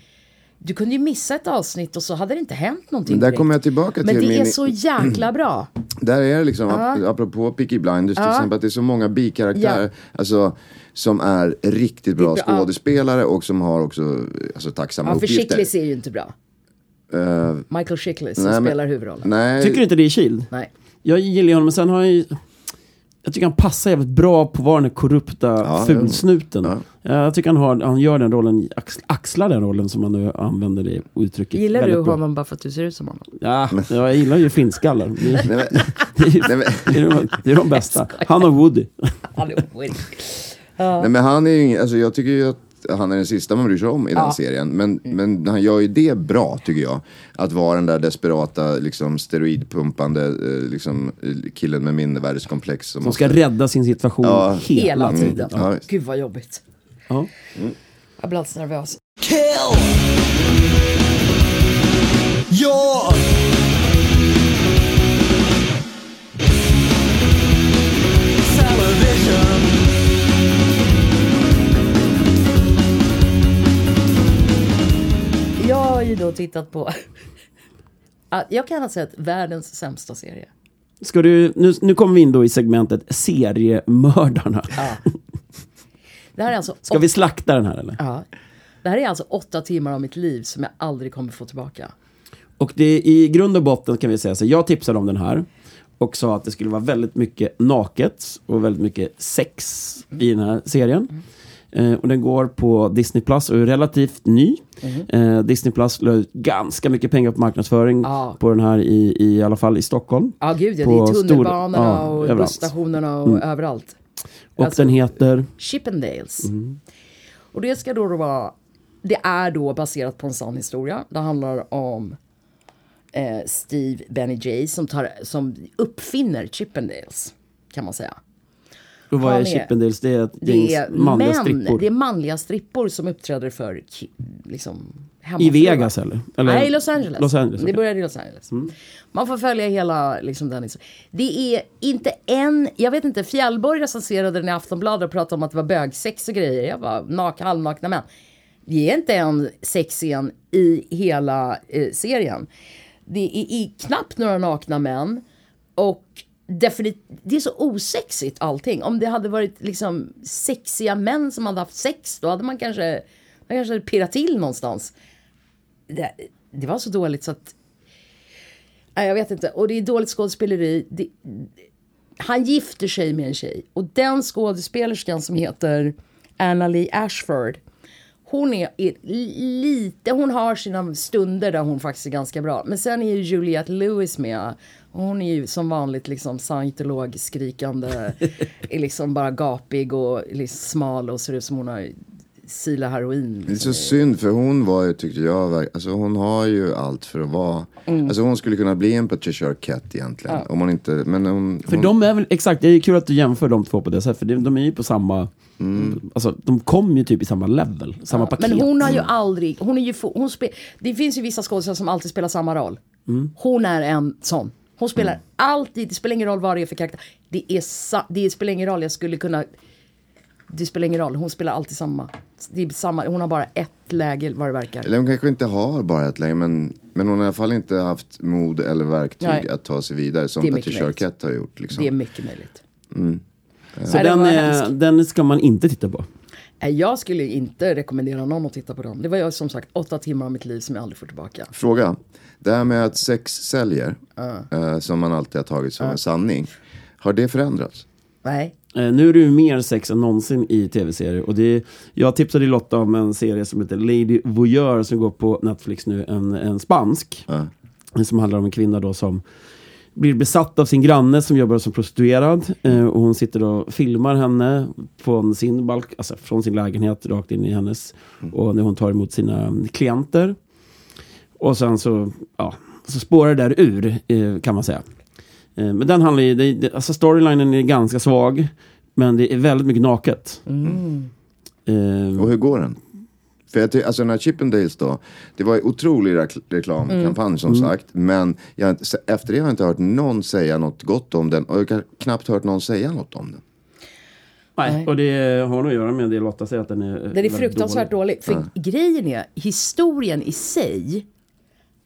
du kunde ju missa ett avsnitt och så hade det inte hänt någonting Men där direkt. kommer jag tillbaka Men till det är min- så jäkla bra. Där är det liksom, ap- apropå Peaky Blinders till exempel, att det är så många bikaraktärer. Ja. Alltså, som är riktigt bra Det är bra, ja. skådespelare och som har också alltså, tacksamma Ja, för uppgifter. Chiklis är ju inte bra. Eh, Michael Chiklis som nej, men- spelar huvudrollen. nej, Tycker du inte det är Shield? Nej. Jag gillar ju honom, men sen har jag ju... Jag tycker han passar jävligt bra på att vara den korrupta Ja, fulsnuten. ja. Jag tycker han, har, han gör den rollen, ax- axlar den rollen som man nu använder det uttrycket. Gillar du honom bara för att du ser ut som honom? Ja, jag gillar ju finskallar. Det, men, är- men, det, är de, det är de bästa. Han och Woody. Han nej, men han är ju ingen, alltså jag tycker ju att han är den sista man bryr sig om i den Ja. serien. Men, men han gör ju det bra tycker jag. Att vara den där desperata, liksom steroidpumpande eh, liksom, killen med mindervärdeskomplex. Som Som ska rädda sin situation Ja. hela, tiden. Ja. Gud vad jobbigt. Ja. Jag blir alldeles nervös. Kill your television. Har ju då tittat på... Jag kan ha sett världens sämsta serie. Ska du, nu, nu kommer vi in då i segmentet seriemördarna. Det här är alltså, Ska vi slakta den här eller? ja, det här är alltså åtta timmar av mitt liv som jag aldrig kommer få tillbaka. Och det är i grund och botten kan vi säga så jag tipsade om den här och sa att det skulle vara väldigt mycket naket och väldigt mycket sex i den här serien. Eh, och den går på Disney Plus och är relativt ny. Eh, Disney Plus la ut ganska mycket pengar på marknadsföring Ja. på den här i, i alla fall i Stockholm. Ja, gud ja, det är stor- tunnelbanorna ja, och överallt. busstationerna och överallt. Och Alltså- den heter... Chippendales. Och det ska då vara, det är då baserat på en sann historia. Det handlar om eh, Steve Benny J som, tar, som uppfinner Chippendales, kan man säga. Och vad är Chippendales? Det är ett Det gäng manliga män, strippor. det är manliga strippor som uppträder för liksom, I. Vegas eller? eller? Nej, i Los Angeles. Los Angeles Det okej. började i Los Angeles. Man får följa hela liksom, den historien. Det är inte en... Jag vet inte, Fjällborg recenserade den i Aftonbladet och pratade om att det var bögsex och grejer. Jag var nak, halvnakna män. Det är inte en sexscen i hela eh, serien. Det är i, knappt några nakna män. Och definitivt, det är så osexigt allting. Om det hade varit liksom sexiga män som hade haft sex, då hade man kanske, man kanske hade pirrat till någonstans det, det var så dåligt så att... Nej, jag vet inte. Och det är dåligt skådespeleri. Det, han gifter sig med en tjej. Och den skådespelerskan som heter Anna Lee Ashford. Hon är, är lite, hon har sina stunder där hon faktiskt är ganska bra. Men sen är ju Juliette Lewis med. Och hon är ju som vanligt liksom scientolog skrikande. är liksom bara gapig och liksom smal och ser ut som hon har sila heroin. Det är så synd för hon var ju, tyckte jag, alltså hon har ju allt för att vara, Mm. alltså hon skulle kunna bli en Patricia Arquette egentligen. Om hon inte, men hon... För hon, de är väl, exakt, det är kul att du jämför de två på det sättet, för de, de är ju på samma, alltså de kommer ju typ i samma level, samma paket. Men hon har ju aldrig, hon är ju, hon spe, det finns ju vissa skådespelare som alltid spelar samma roll. Hon är en sån. Hon spelar alltid, det spelar ingen roll vad det är för karaktär. Det, är sa, det spelar ingen roll, jag skulle kunna, det spelar ingen roll, hon spelar alltid samma. Det är samma hon har bara ett läge vad det verkar. Eller hon kanske inte har bara ett läge, men, men hon har i alla fall inte haft mod eller verktyg Nej. att ta sig vidare som Patricia. Arquette har gjort. Liksom. Det är mycket möjligt. Så Nej, det den, är, den ska man inte titta på. Jag skulle inte rekommendera någon att titta på den. Det var ju som sagt åtta timmar av mitt liv som jag aldrig får tillbaka. Fråga. Det här med att sex säljer, eh, som man alltid har tagit som en sanning. Har det förändrats? Nej. Eh, nu är det ju mer sex än någonsin i tv-serier. Och det, jag tipsade Lotta om en serie som heter Lady Voyeur som går på Netflix nu, en, en spansk. Ja. Som handlar om en kvinna då som blir besatt av sin granne som jobbar som prostituerad. Eh, och hon sitter och filmar henne från sin, balk, alltså från sin lägenhet rakt in i hennes. Och när hon tar emot sina klienter. Och sen så, ja, så spårar det där ur eh, kan man säga. Eh, men den handlar ju, alltså storylinen är ganska svag. Men det är väldigt mycket naket. Eh, Och hur går den? För jag alltså den här Chippendales då, det var en otrolig reklamkampanj som sagt. Men jag, efter det har jag inte hört någon säga något gott om den. Och jag har knappt hört någon säga något om den. nej, och det har nog att göra med det Lotta säger att den är Den är fruktansvärt dålig. För grejen är, historien i sig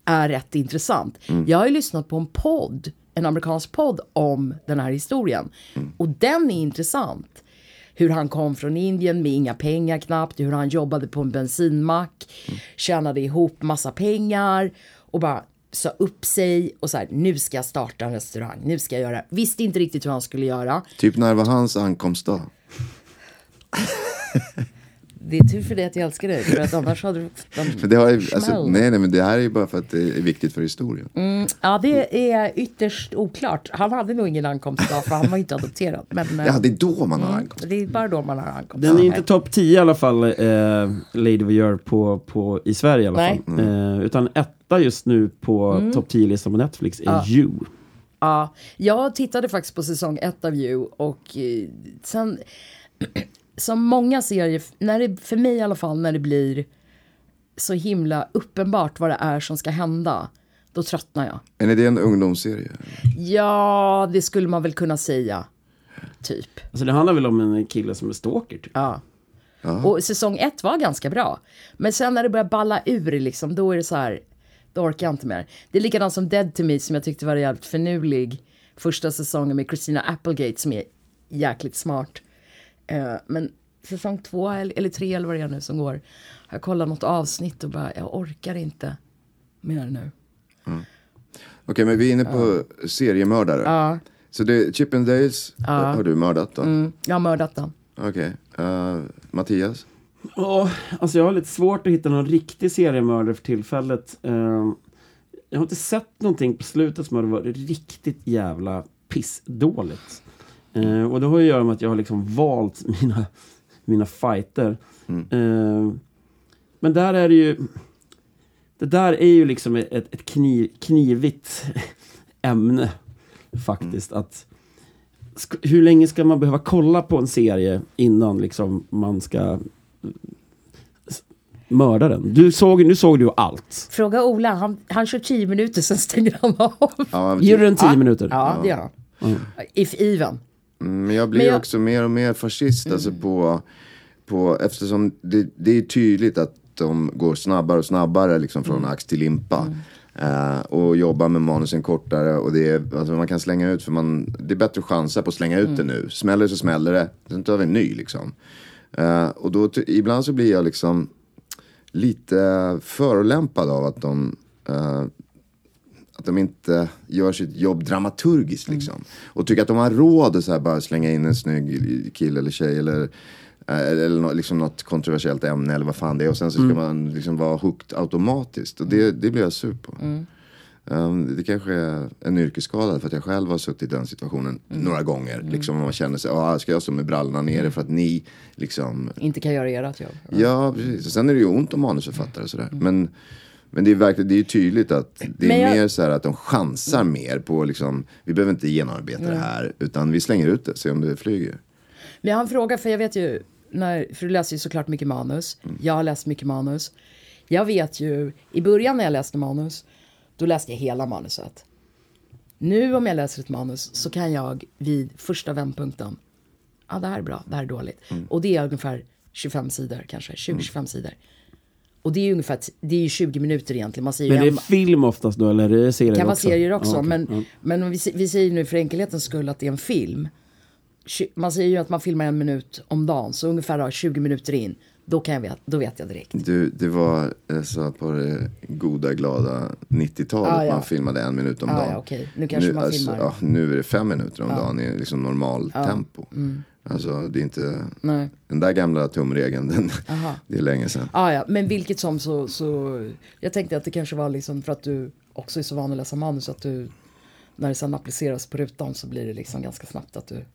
är rätt intressant. Jag har ju lyssnat på en podd, en amerikansk podd om den här historien. Och den är intressant. Hur han kom från Indien med inga pengar knappt, hur han jobbade på en bensinmack, tjänade ihop massa pengar och bara sa upp sig och så här, nu ska jag starta en restaurang, nu ska jag göra, visste inte riktigt hur han skulle göra. Typ när var hans ankomstdag? Det är tur för dig att jag älskar dig, för att annars hade du För det har ju, alltså, nej, nej, men det här är ju bara för att det är viktigt för historien. Ja, det är ytterst oklart. Han hade nog ingen ankomstdag för han var inte adopterad. Men eh, Ja, det är då man har ankomst. det är bara då man har ankomst. Den är inte topp 10 i alla fall, eh, Lady Voyeur på, på, i Sverige i alla Nej. fall. Eh, utan etta just nu på topp 10-listan på Netflix är You. Ja, jag tittade faktiskt på säsong ett av You och eh, sen som många serier, när det, för mig i alla fall, när det blir så himla uppenbart vad det är som ska hända, då tröttnar jag. Men är det en ungdomsserie? Ja, det skulle man väl kunna säga. Typ. Alltså det handlar väl om en kille som är stalker typ. Ja. Och säsong ett var ganska bra. Men sen när det börjar balla ur liksom, då är det så här, då orkar jag inte mer. Det är likadant som Dead to Me som jag tyckte var jävligt förnulig. Första säsongen med Christina Applegate som är jäkligt smart. Eh, men säsong två eller, tre eller vad det är nu som går. Har jag kollat något avsnitt och bara, jag orkar inte mer nu. Okej, men vi är inne på seriemördare. Ja. Så det, Chippendales har, har du mördat då? Mm, jag har mördat den. Okej. Eh, Mattias? Ja, alltså jag har lite svårt att hitta någon riktig seriemördare för tillfället. Eh, jag har inte sett någonting på slutet som har varit riktigt jävla pissdåligt. Eh, och det har ju att göra med att jag har liksom valt mina, mina fighter. Eh, men där är det ju... Det där är ju liksom ett, ett kniv, knivigt ämne faktiskt. Att sk- hur länge ska man behöva kolla på en serie innan liksom man ska mörda den? Du såg, nu såg du allt. Fråga Ola, han, han kör tio minuter sen stänger han av. Ja, Ger du den tio minuter? Ja, det gör han. If even. Mm, Men jag blir Men jag- också mer och mer fascist alltså på, på, eftersom det, det är tydligt att de går snabbare och snabbare liksom från ax till limpa. Eh, och jobbar med manusen kortare och det är, alltså man kan slänga ut för man, det är bättre chansa på att slänga ut det nu. Smäller det så smäller det, sen tar vi en ny liksom. Eh, och då, ibland så blir jag liksom lite förolämpad av att de eh, att de inte gör sitt jobb dramaturgiskt liksom. Och tycker att de har råd att så här bara slänga in en snygg kille eller tjej eller eh, eller nå- liksom något kontroversiellt ämne eller vad fan det är. Och sen så ska man liksom vara hooked automatiskt. Och det, det blir jag sur på. Um, det kanske är en yrkesskada för att jag själv har suttit i den situationen några gånger. Liksom om man känner sig, ah, ska jag stå med brallorna nere för att ni liksom Inte kan göra ert jobb. Ja, precis. Och sen är det ju ont om manusförfattare och sådär. Men, men det är verkligen, det är ju tydligt att det är jag- mer så här att de chansar mer på liksom, vi behöver inte genomarbeta det här, utan vi slänger ut det, se om det flyger. Men jag har en fråga, för jag vet ju, när, för du läser ju såklart mycket manus. Jag har läst mycket manus. Jag vet ju, i början när jag läste manus, då läste jag hela manuset. Nu om jag läser ett manus så kan jag vid första vändpunkten, ja det här är bra, det här är dåligt. Och det är ungefär 25 sidor kanske, 20-25 sidor. Och det är ju ungefär, det är ju 20 minuter egentligen. Man säger Men det är en- film oftast då, eller är det serier kan vara också? serier också, Ja, men, Ja. men om vi, vi säger nu för enkelhetens skull att det är en film. Man säger ju att man filmar en minut om dagen, så ungefär då, 20 minuter in, Då, kan jag vet, då vet jag direkt. Du, det var eh, så på det goda glada 90-talet Ah, ja. man filmade en minut om Ah, dagen. ja, okej. Nu kanske man filmar. ja, nu är det fem minuter om dagen i liksom normal tempo. Mm. Alltså det är inte, Nej. den där gamla tumregeln, den, det är länge sedan. Ah, ja, men vilket som så, så... Jag tänkte att det kanske var liksom för att du också är så van att läsa manus att du... När det sen appliceras på rutan så blir det liksom ganska snabbt att du...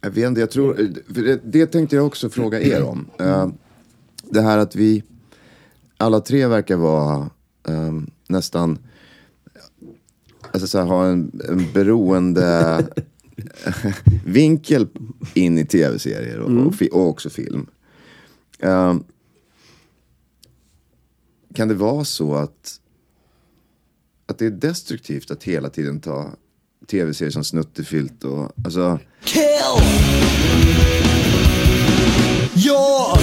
Jag vet inte, jag tror, det, det tänkte jag också fråga er om. Eh, det här att vi alla tre verkar vara eh, nästan, alltså så här, ha en, en beroende vinkel in i tv-serier och, och, fi, och också film. Eh, kan det vara så att, att det är destruktivt att hela tiden ta tv-serier som snuttefilt och alltså Kill! Ja!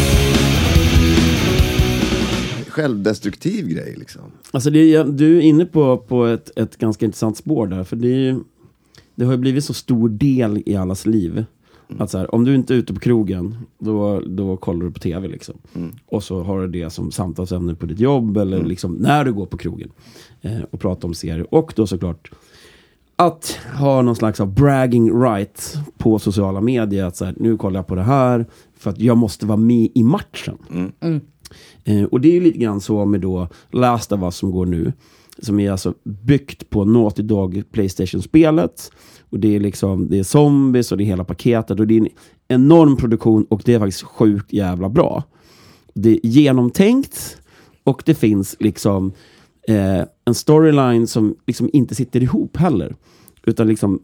självdestruktiv grej liksom. Alltså det, är- du är inne på, på ett, ett ganska intressant spår där. För det, är, ju- det har ju blivit så stor del i allas liv. Att så här, om du inte är ute på krogen, då, då kollar du på tv. Liksom. Och så har du det som samtalsämne på ditt jobb eller liksom, när du går på krogen. Eh, och pratar om serier. Och då såklart att ha någon slags av bragging right på sociala medier. Att så här, nu kollar jag på det här för att jag måste vara med i matchen. Eh, och det är ju lite grann så med då Last of Us som går nu. Som är alltså byggt på Naughty Dog Playstation-spelet. Och det är liksom, det är zombies och det är hela paketet. Och det är en enorm produktion och det är faktiskt sjukt jävla bra. Det är genomtänkt och det finns liksom eh, en storyline som liksom inte sitter ihop heller. Utan liksom,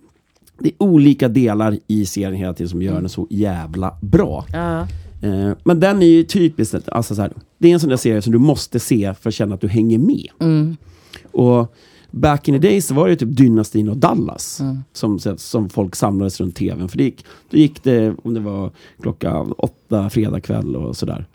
det är olika delar i serien hela tiden som gör den så jävla bra. Ja. Eh, men den är ju typiskt, alltså så här, det är en sån där serie som du måste se för att känna att du hänger med. Och back in the days så var det typ Dynastin och Dallas som, som folk samlades runt tvn. För det gick, då gick det, om det var klockan åtta fredag kväll och sådär.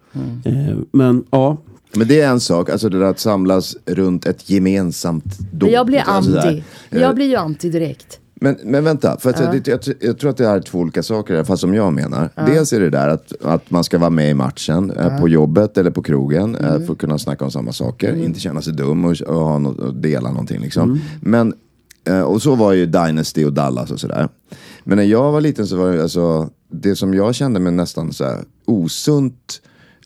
Eh, men ja, Men det är en sak, alltså det där att samlas runt ett gemensamt dop. Jag blir alltså där. anti. Jag blir ju anti direkt. Men, men vänta, för att jag, jag, jag tror att det är två olika saker, i alla fall som jag menar. Dels är det där att, att man ska vara med i matchen, eh, på jobbet eller på krogen, eh, för att kunna snacka om samma saker, inte känna sig dum och, och, ha något, och dela någonting liksom. Men, eh, och så var ju Dynasty och Dallas och sådär. Men när jag var liten så var det alltså, det som jag kände mig nästan så här osunt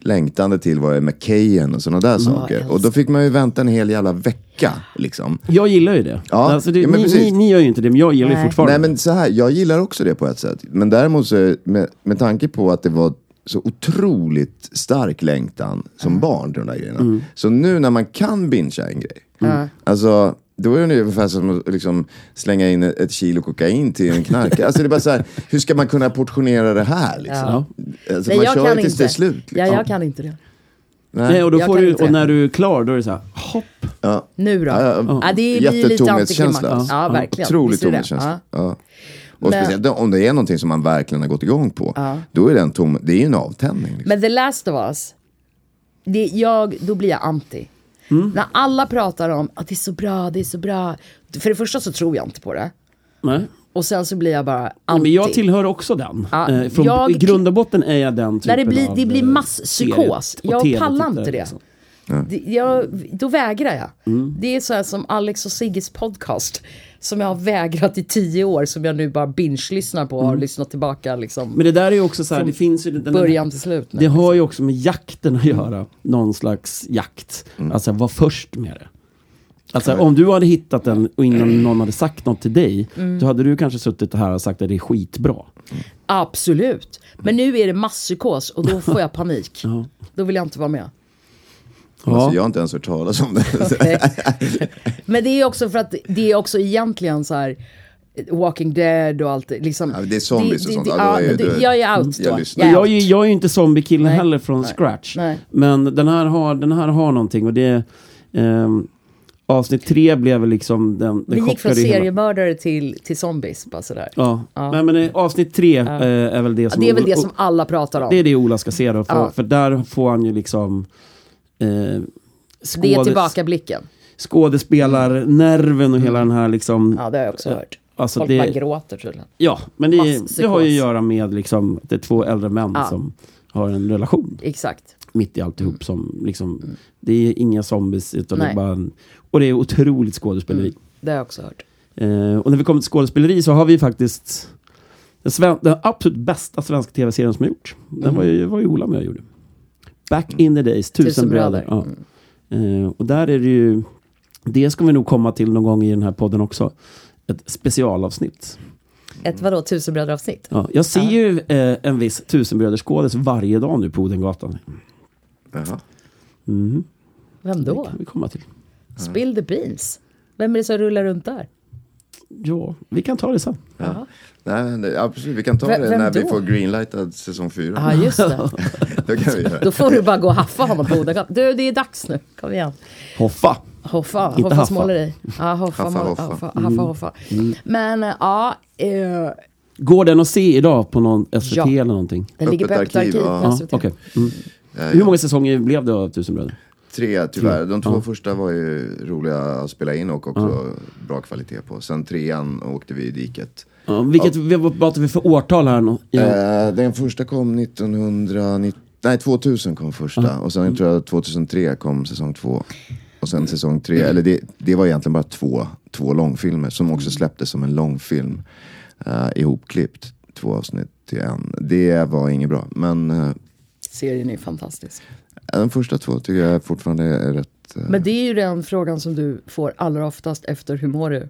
längtande till var ju McKayen och sådana där saker. Och då fick man ju vänta en hel jävla vecka liksom. jag gillar ju det. Ja, alltså det ja, men ni, ni, ni gör ju inte det, men jag gillar ju Nej. fortfarande Nej men så här, jag gillar också det på ett sätt. Men däremot så, är- med, med tanke på att det var så otroligt stark längtan som barn till de där grejerna. Mm. Så nu när man kan bingea en grej. Alltså, då är det ungefär som att liksom slänga in ett, kilo kokain till en knarkare. Alltså det är bara så här, hur ska man kunna portionera det här liksom? Ja. Alltså, Nej, man jag kör tills inte. det är slut. Liksom. Ja, jag kan inte det. Nej, och, då Jag får du, inte och när du är klar, då är det så här, hopp. Ja. Nu då? Ja, ja. Ja, det blir lite Jättetomhetskänsla. antiklimax. Ja, verkligen. Otroligt Visst är det det? tomhetskänsla. Ja. Ja. Och Men- speciellt om det är någonting som man verkligen har gått igång på. Då är det en tom, det är ju en avtändning. Liksom. Men The Last of Us, det, jag, då blir jag anti. När alla pratar om att det är så bra, det är så bra. För det första så tror jag inte på det. Nej. Och sen så blir jag bara anti. men jag tillhör också den. Ja, eh, från, jag- I grund och botten är jag den typen När det blir, av det blir eh, masspsykos. Jag pallar inte det. Liksom. det jag, då vägrar jag. Mm. Det är så här som Alex och Sigges podcast. Som jag har vägrat i tio år. Som jag nu bara binge-lyssnar på och har lyssnat tillbaka liksom. Mm. Men det där är ju också så här, det finns ju den, början till slut. nu. Det har ju också med jakten att göra. Någon slags jakt. Alltså var först med det. Alltså om du hade hittat den och innan någon hade sagt något till dig. Mm. Då hade du kanske suttit här och sagt att det är skitbra. Absolut. Men nu är det masspsykos och då får jag panik. Då vill jag inte vara med. Ja. Alltså, jag har inte ens hört talas om det. Nej. Men det är också för att det är också egentligen så här Walking Dead och allt. Liksom, Ja, det är zombies och sånt. Ja, Ja, det- du- jag är out jag då. lyssnar. Jag är Jag är, jag är inte zombiekille Nej. heller från Nej. scratch. Nej. Men den här har, den här har någonting och det... ehm, avsnitt tre blev liksom den... den Vi gick från seriemördare till, till zombies. Bara sådär. Ja, Nej, men eh, avsnitt tre eh, är väl det Ja, som... det är väl det som alla pratar om. Det är det Ola ska se då, för, Ja. för där får han ju liksom... Eh, Det är tillbakablicken. Skådespelarnerven och hela den här liksom... Ja, det har jag också hört. Alltså Folk bara det, gråter tydligen. ja, men det, det har ju att göra med liksom, det är två äldre män Ja. som har en relation Exakt. mitt i alltihop. Som liksom, Det är inga zombies, utan det är bara en, Och det är otroligt skådespeleri. Det har jag också hört. Eh, och när vi kommer till skådespeleri så har vi faktiskt den, den absolut bästa svenska tv-serien som har gjorts. Den var ju, var ju Ola med och gjorde. Back in the days, Tusen, Tusen bröder. bröder. Ja. Eh, och där är det ju, det ska vi nog komma till någon gång i den här podden också. Ett specialavsnitt. Ett vadå, tusenbröder-avsnitt? Ja, jag ser ju eh, en viss tusenbröderskådis varje dag nu på Odengatan. Jaha. Mhm. Vem Det då? kan vi komma till. Spill the beans. Vem är det som rullar runt där? Ja, vi kan ta det sen. Ja. Nej, det, absolut, vi kan ta Vem- det när vi då? får greenlightad säsong fyra. Ja, just det. Det kan vi göra. Då får du bara gå och haffa honom på. Du, det är dags nu. Kom igen. Hoffa. Hoffa, Inte Hoffa haffa. småleri. Ja, Hoffa, Haffa, Haffa, hoffa. Hoffa, haffa, hoffa. Men eh, ja, eh, Går den att se idag på någon SVT Ja. eller någonting? den ligger på Öppet arkiv, arkiv. ja. Ja, SVT. okej. Mm. Ja, Hur ja. många säsonger blev det av Tusen bröder? Tre tyvärr. De två Ja. första var ju roliga att spela in och också bra kvalitet på. Sen trean åkte vi i diket. Ja, vilket, Vad pratar vi för årtal här? nu? Ja. Eh, den första kom 1990, nej 2000 kom första. Och sen tror jag 2003 kom säsong två. Och sen säsong tre, eller det, det var egentligen bara två, två långfilmer som också släpptes som en långfilm. Uh, ihopklippt, två avsnitt till en. Det var inget bra. Men eh, Serien är fantastisk. Den första två tycker jag fortfarande är rätt... eh, Men det är ju den frågan som du får allra oftast efter hur mår du?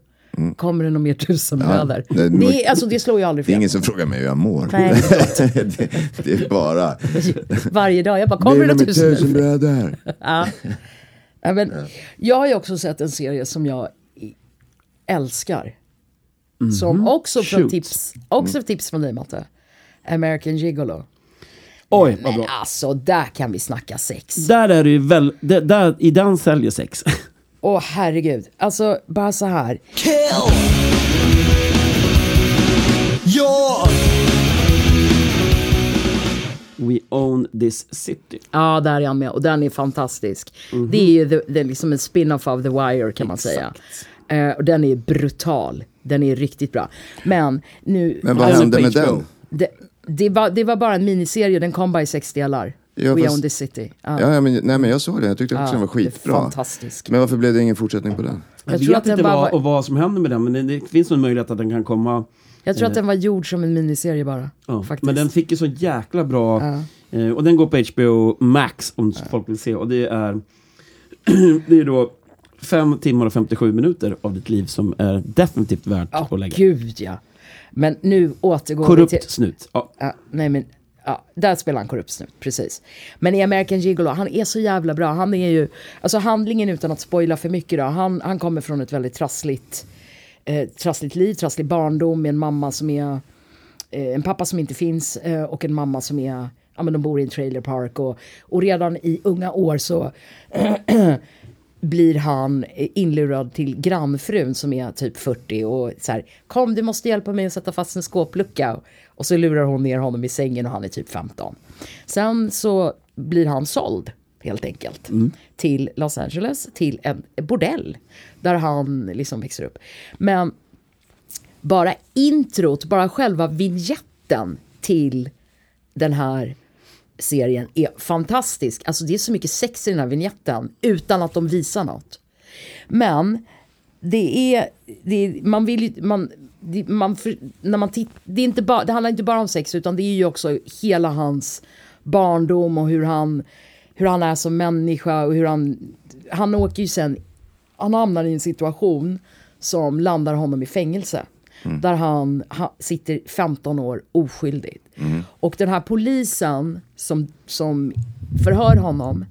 Kommer det någon mer tusenbröder? Ja, det- det, alltså, det slår ju aldrig det är fel. ingen som frågar mig hur jag mår. Nej, det, det är bara... Varje dag. Jag bara, kommer det någon de tusenbröder? tusenbröder? Ja. Ja, men, jag har ju också sett en serie som jag älskar. Som också från tips, också tips från dig Matte. American Gigolo. Oj, vad Men bra. alltså, där kan vi snacka sex. Där är det ju väl, där, där, i den säljer sex. Åh herregud. Alltså, bara så här. Kill! Ja! We own this city. Ja, där är han med. Och den är fantastisk. Mhm. Det är ju the, det är liksom en spin-off av The Wire kan man säga. Eh, och den är brutal. Den är riktigt bra. Men nu... Men vad är hände med den? Det, det, var, det var bara en miniserie, den kom bara i sex delar. Ja, We fast- Own the City. Ja. Ja, men, nej, men jag såg den. Jag tyckte också den var det är skitbra. Fantastisk. Men varför blev det ingen fortsättning på den? Jag, Jag tror vet att den inte vad, var- och vad som händer med den, men det, det finns nog en möjlighet att den kan komma. Jag tror att den var gjord som en miniserie bara. Ja, faktiskt. men den fick ju så jäkla bra... Ja. Eh, och den går på HBO Max om folk vill se. Och det är... det är då fem timmar och 57 minuter av ditt liv som är definitivt värt Ja, att lägga. gud ja. Men nu återgår vi Korrupt till... snut. Ja. Ja, nej men, ja, där spelar han korrupt snut, precis. Men i American Gigolo, han är så jävla bra. Han är ju, alltså handlingen utan att spoila för mycket då, han, han kommer från ett väldigt trassligt, eh, trassligt liv, trasslig barndom med en mamma som är, eh, en pappa som inte finns eh, och en mamma som är, ja men de bor i en trailer park och, och redan i unga år så blir han inlurad till grannfrun som är typ 40 och så här, kom du måste hjälpa mig att sätta fast en skåplucka. Och så lurar hon ner honom i sängen och han är typ 15. Sen så blir han såld helt enkelt till Los Angeles, till en bordell där han liksom växer upp. Men bara introt, bara själva vignetten till den här serien är fantastisk. Alltså det är så mycket sex i den här vignetten utan att de visar något. Men det är, det är man vill ju, man, det, man, för, när man titt, det, är inte bara, det handlar inte bara om sex utan det är ju också hela hans barndom och hur han, hur han är som människa och hur han, han åker ju sen, han hamnar i en situation som landar honom i fängelse. Där han ha, sitter 15 år oskyldigt. Och den här polisen som, som förhör honom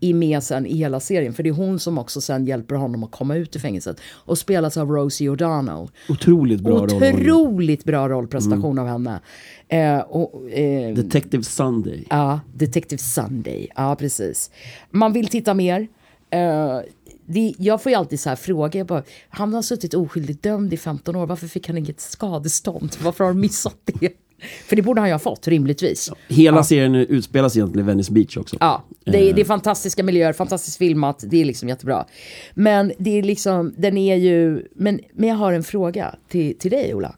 är med sen i hela serien. För det är hon som också sen hjälper honom att komma ut ur fängelset. Och spelas av Rosie O'Donnell. Otroligt bra roll. Otroligt bra rollprestation av henne. Eh, och, eh, Detective Sunday. Ja, Detective Sunday. Ja, precis. Man vill titta mer. Eh, det, jag får ju alltid så här frågor. Bara, han har suttit oskyldigt dömd i 15 år. Varför fick han inget skadestånd? Varför har han missat det? För det borde han ju ha fått, rimligtvis. Hela serien utspelas egentligen i Venice Beach också. Ja, det är, det är fantastiska miljöer, fantastiskt filmat, det är liksom jättebra. Men det är liksom, den är ju, men, men jag har en fråga till, till dig Ola.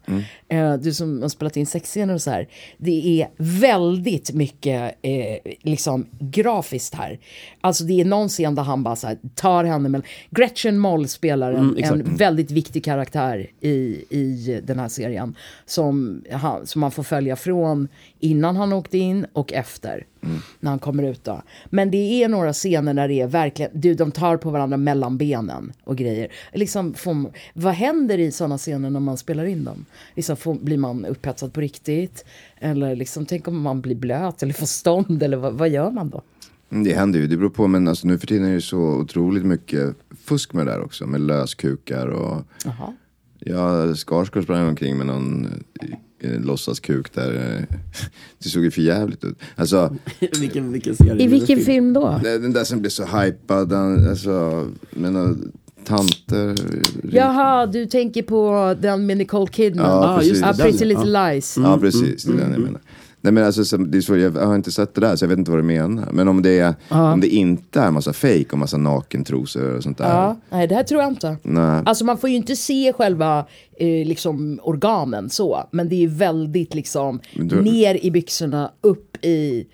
Eh, du som har spelat in sexscener och så här. Det är väldigt mycket eh, liksom grafiskt här. Alltså det är någon scen där han bara så här, tar henne med, Gretchen Moll spelar en, en väldigt viktig karaktär i, i den här serien. Som, han, som man får följa från innan han åkte in och efter. När han kommer ut då. Men det är några scener där det är verkligen, du, de tar på varandra mellan benen och grejer. Liksom, får, vad händer i sådana scener när man spelar in dem? Liksom, får, blir man upphetsad på riktigt? Eller liksom, tänk om man blir blöt eller får stånd eller vad, vad gör man då? Mm, Det händer ju, det beror på. Men alltså, nu för tiden är det så otroligt mycket fusk med det där också. Med löskukar och... Jaha. Ja, Skarsgård sprang omkring med någon låtsaskuk där. eh, Det såg ju för jävligt ut. Alltså, vilken, vilken serie? I vilken film då? den där som blev så hypad. Alltså, men uh, tanter. Jaha, du tänker på den med Nicole Kidman? Ja, Ah, just precis. det, Ah, Pretty ja. Little Lies. Ja, precis. Det är den jag menar. Nej men alltså, så- det är så, jag har inte sett det där så jag vet inte vad du menar. Men om det, är, om det inte är massa fake och massa nakentrosor och sånt där. Ja, nej det här tror jag inte. Nej. Alltså man får ju inte se själva eh, liksom organen så, men det är ju väldigt liksom du- ner i byxorna, upp i...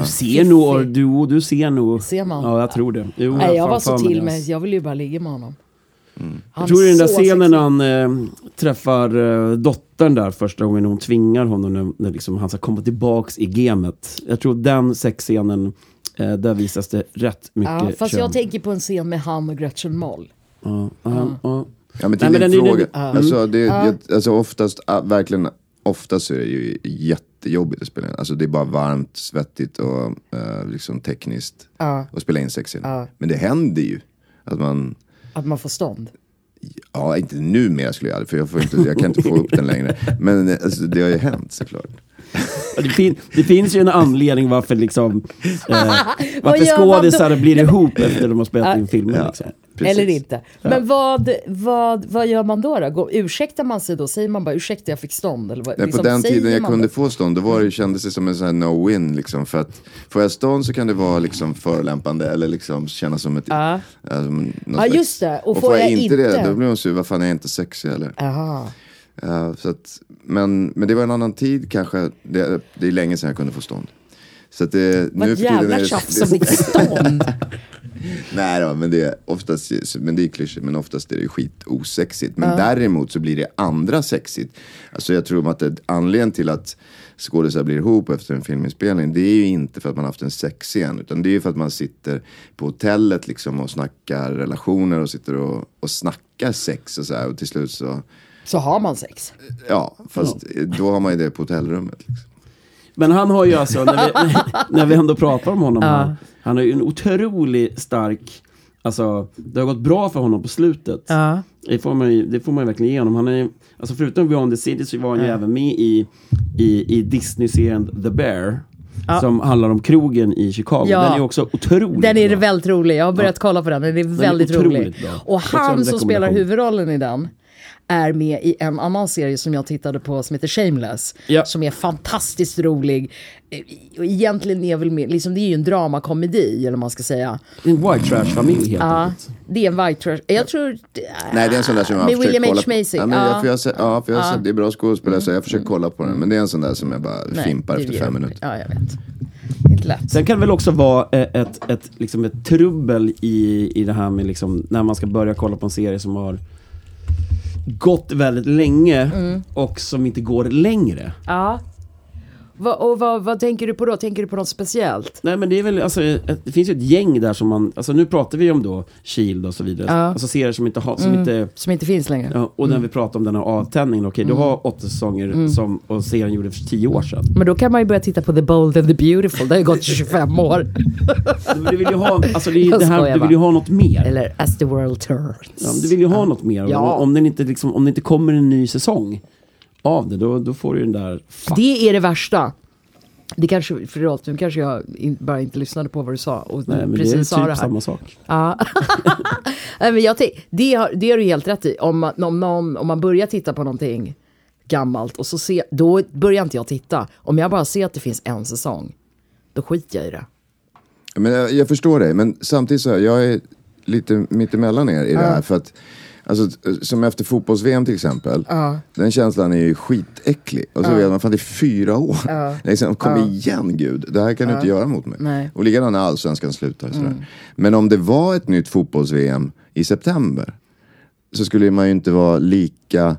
Du ser nog, du, du ser nog. Ser man? Ja, jag tror det. Jo, Nej, jag var så till mig, alltså. jag vill ju bara ligga med honom. Han Jag tror är i den där scenen när han eh, träffar eh, dottern där första gången hon tvingar honom när, när liksom han ska komma tillbaks i gamet. Jag tror den sexscenen, eh, där visas det rätt mycket Ja, fast kön. jag tänker på en scen med han och Gretchen Moll. Ja, ja, ja. Ja men till Nej, men din den är- fråga. den- Alltså, det, jag, alltså oftast, ah, verkligen, oftast är det ju jättejobbigt att spela in. Alltså det är bara varmt, svettigt och eh, liksom tekniskt. att spela in sexscener. Men det händer ju. Att man, Att man får stånd. ja inte numera skulle jag aldrig, för jag, får inte, jag kan inte få upp den längre. Men alltså, det har ju hänt såklart. Det, fin, det finns ju en anledning varför liksom eh, varför skådisar blir ihop efter de har spelat in filmer. Liksom. Precis. Eller inte. Men vad, vad, vad gör man då? då? Går, ursäktar man sig då? Säger man bara ursäkta jag fick stånd? Eller vad, Nej, liksom, på den tiden jag kunde det? få stånd, då var det, kändes det som en sån här no-win. Liksom, för att får jag stånd så kan det vara liksom förolämpande eller liksom kännas som ett... Ja. alltså, Ja, just det. Och Och, får jag jag inte det, då blir hon sur. Vad fan, är jag inte sexig eller? Jaha. Ja, så att, men, men det var en annan tid kanske. Det, det är länge sedan jag kunde få stånd. Så att det, Vad nu jävla det, tjafs om ditt stånd. Nej då, men det är oftast, men det är klyschigt, men oftast är det skit osexigt. Men däremot så blir det andra sexigt. Alltså jag tror att det, anledningen till att skådisar blir ihop efter en filminspelning, det är ju inte för att man haft en sexscen, utan det är ju för att man sitter på hotellet liksom och snackar relationer och sitter och, och snackar sex och så här. Och till slut så, Så har man sex. ja, fast då har man ju det på hotellrummet. Liksom. Men han har ju alltså, när vi, när vi ändå pratar om honom, här, han har ju en otroligt stark, alltså det har gått bra för honom på slutet. Ja. Det, får man ju, det får man ju verkligen ge honom. Han är, alltså förutom Beyond the City så var han ju även med i, i, i Disney-serien The Bear. Som handlar om krogen i Chicago. Ja. Den är också otroligt Den är bra. väldigt rolig. Jag har börjat kolla på den. Den är väldigt otroligt rolig. bra. Och han som spelar huvudrollen i den är med i en annan serie som jag tittade på som heter Shameless. Ja. Som är fantastiskt rolig. Eh, egentligen är väl med, liksom det är ju en dramakomedi eller vad man ska säga. En white trash-familj helt Ja, enkelt. det är en white trash. Jag tror... Nej, det är en sån där som jag har försökt William H. kolla på. Macy. Ja, men Ja. jag, för jag, har sett- ja, för jag sett, det är bra skådespelare så jag försöker kolla på den. Men det är en sån där som jag bara Nej, fimpar efter fem minuter. Ja, jag vet. Inte lätt. Sen kan det väl också vara ett, ett, ett, liksom ett trubbel i, i det här med liksom, när man ska börja kolla på en serie som har gått väldigt länge Mm. och som inte går längre. Ja. Va, och vad, vad tänker du på då? Tänker du på något speciellt? Nej men det är väl, alltså, ett, det finns ju ett gäng där som man, alltså nu pratar vi om då Shield och så vidare. Ja. Mm. Alltså serier som inte har, som inte, Som inte finns längre? ja, och när vi pratar om den här avtändningen, okej du har åtta säsonger Mm. som, och serien gjorde för tio år sedan. Men då kan man ju börja titta på The Bold and the Beautiful. Det har ju gått 25 år. Du vill ju ha, alltså det, det här, du vill ju ha något mer. Eller As the World Turns. Ja, du vill ju ha något mer. Ja. Och Om, den inte liksom, om det inte kommer en ny säsong av det, då, då får du den där... Fuck. Det är det värsta. Det kanske, förlåt, nu kanske jag in, bara inte lyssnade på vad du sa och Nej, men precis det är sa typ det här. samma sak. Ja. Nej, men jag tänk, det, har, det har du helt rätt i. Om man, om, någon, om man börjar titta på någonting gammalt och så se, då börjar inte jag titta. Om jag bara ser att det finns en säsong, då skiter jag i det. Men jag, jag förstår dig, men samtidigt så här, jag är lite mittemellan er i det här. För att, alltså, som efter fotbolls-VM till exempel, den känslan är ju skitäcklig. Och så vet man, fan det är fyra år. Liksom, kom igen gud, det här kan du inte göra mot mig. Nej. Mm. Och likadant när allsvenskan slutar. Sådär. Men om det var ett nytt fotbolls-VM i september, så skulle man ju inte vara lika,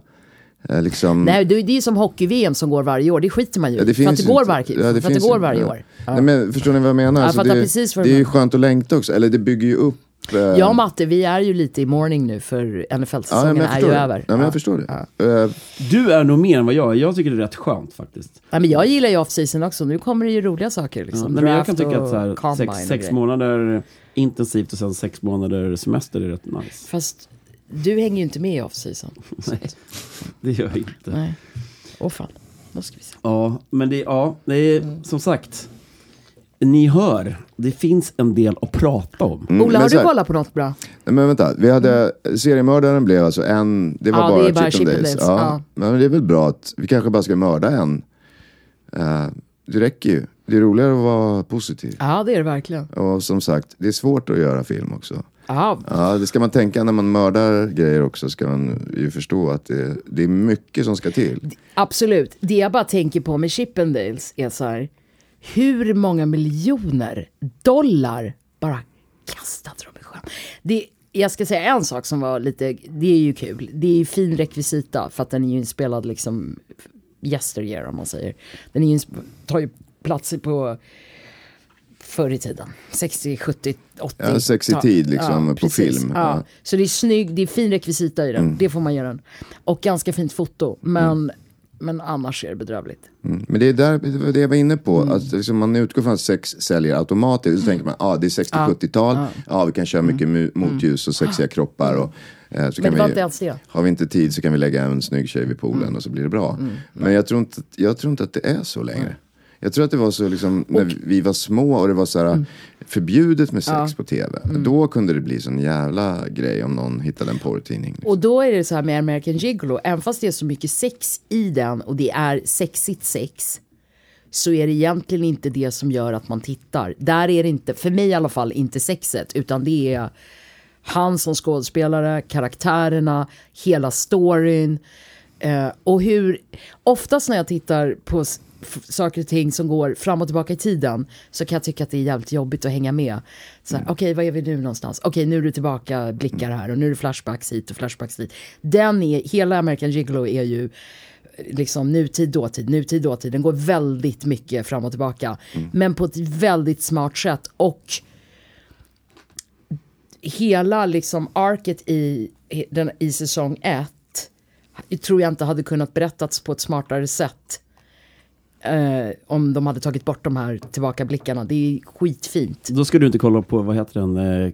eh, liksom... Nej, det är det är som hockey-VM som går varje år, det skiter man ju Ja, för att det går, varje, Ja, för att det går varje Ja. år. Ja. Nej, men förstår ni vad jag menar? Jag Alltså, det, det är ju skönt att längta också, eller det bygger ju upp... eh, Jag och Matte, vi är ju lite i morning nu för ja, NFL-säsongen jag är ju det. över. Ja, men jag förstår det. Eh, Du är nog mer än vad jag är. Jag tycker det är rätt skönt faktiskt. Ja, men jag gillar ju off-season också, nu kommer det ju roliga saker. Ja, Liksom. men jag kan tycka att så här, sex, sex månader intensivt och sen sex månader semester är rätt nice. Fast du hänger ju inte med i off-season. Nej, det gör jag inte. Nej. Åh fan, då ska vi se. Ja, men det, ja, det är som sagt. Ni hör, det finns en del att prata om. mm, Ola, har du kollat på något bra? Nej, men vänta, vi hade, seriemördaren blev alltså en, det var Ja, bara det är bara Chip and Dales. Dales, Ja. ja. Men det är väl bra att vi kanske bara ska mörda en. Eh, det räcker ju. Det är roligare att vara positiv. Ja, det är det verkligen. Och som sagt, det är svårt att göra film också. Ja, Ja, det ska man tänka när man mördar grejer också. Ska man ju förstå att det, det är mycket som ska till. absolut. Det jag bara tänker på med Chippendales är så här, hur många miljoner dollar bara kastade de i sjön? Det, jag ska säga en sak som var lite, det är ju kul. Det är ju fin rekvisita för att den är ju inspelad liksom yesteryear om man säger. Den är ju, tar ju plats på förr i tiden. 60, 70, 80. Ja, sexig Ja, tid liksom, på precis. film. Ja. Ja. Så det är snygg, det är fin rekvisita i den. Det får man göra. Den. Och ganska fint foto. Men, men annars är det bedrövligt. Mm. Men det är där, det jag var inne på. Mm. Att liksom man utgår från att sex säljer automatiskt. Så tänker man, ah, det är 60-70-tal. Ja, vi kan köra mycket mu- motljus och sexiga kroppar. Och, eh, så Mm. Men kan det var vi, inte alls det. Har vi inte tid så kan vi lägga en snygg tjej vid Mm. poolen och så blir det bra. Men jag tror, inte, jag tror inte att det är så längre. Jag tror att det var så liksom, när vi var små och det var så här, Mm. förbjudet med sex på tv. Då kunde det bli sån jävla grej om någon hittade en porrtidning. Och då är det så här med American Gigolo, även fast det är så mycket sex i den och det är sexigt sex, så är det egentligen inte det som gör att man tittar. Där är det inte, för mig i alla fall, inte sexet, utan det är han som skådespelare, karaktärerna, hela storyn. Eh, och hur, oftast när jag tittar på saker och ting som går fram och tillbaka i tiden så kan jag tycka att det är jävligt jobbigt att hänga med. Så här, Okej, vad är vi nu någonstans? Okej, nu är du tillbaka, blickar här och nu är det flashbacks hit och flashbacks dit. Den är, hela American Gigolo är ju liksom nutid, dåtid, nutid, dåtid. Den går väldigt mycket fram och tillbaka. Men på ett väldigt smart sätt. Och hela liksom arket i, i den, i säsong ett tror jag inte hade kunnat berättats på ett smartare sätt. Eh, om de hade tagit bort de här tillbakablickarna. Det är skitfint. Då ska du inte kolla på, vad heter den, eh,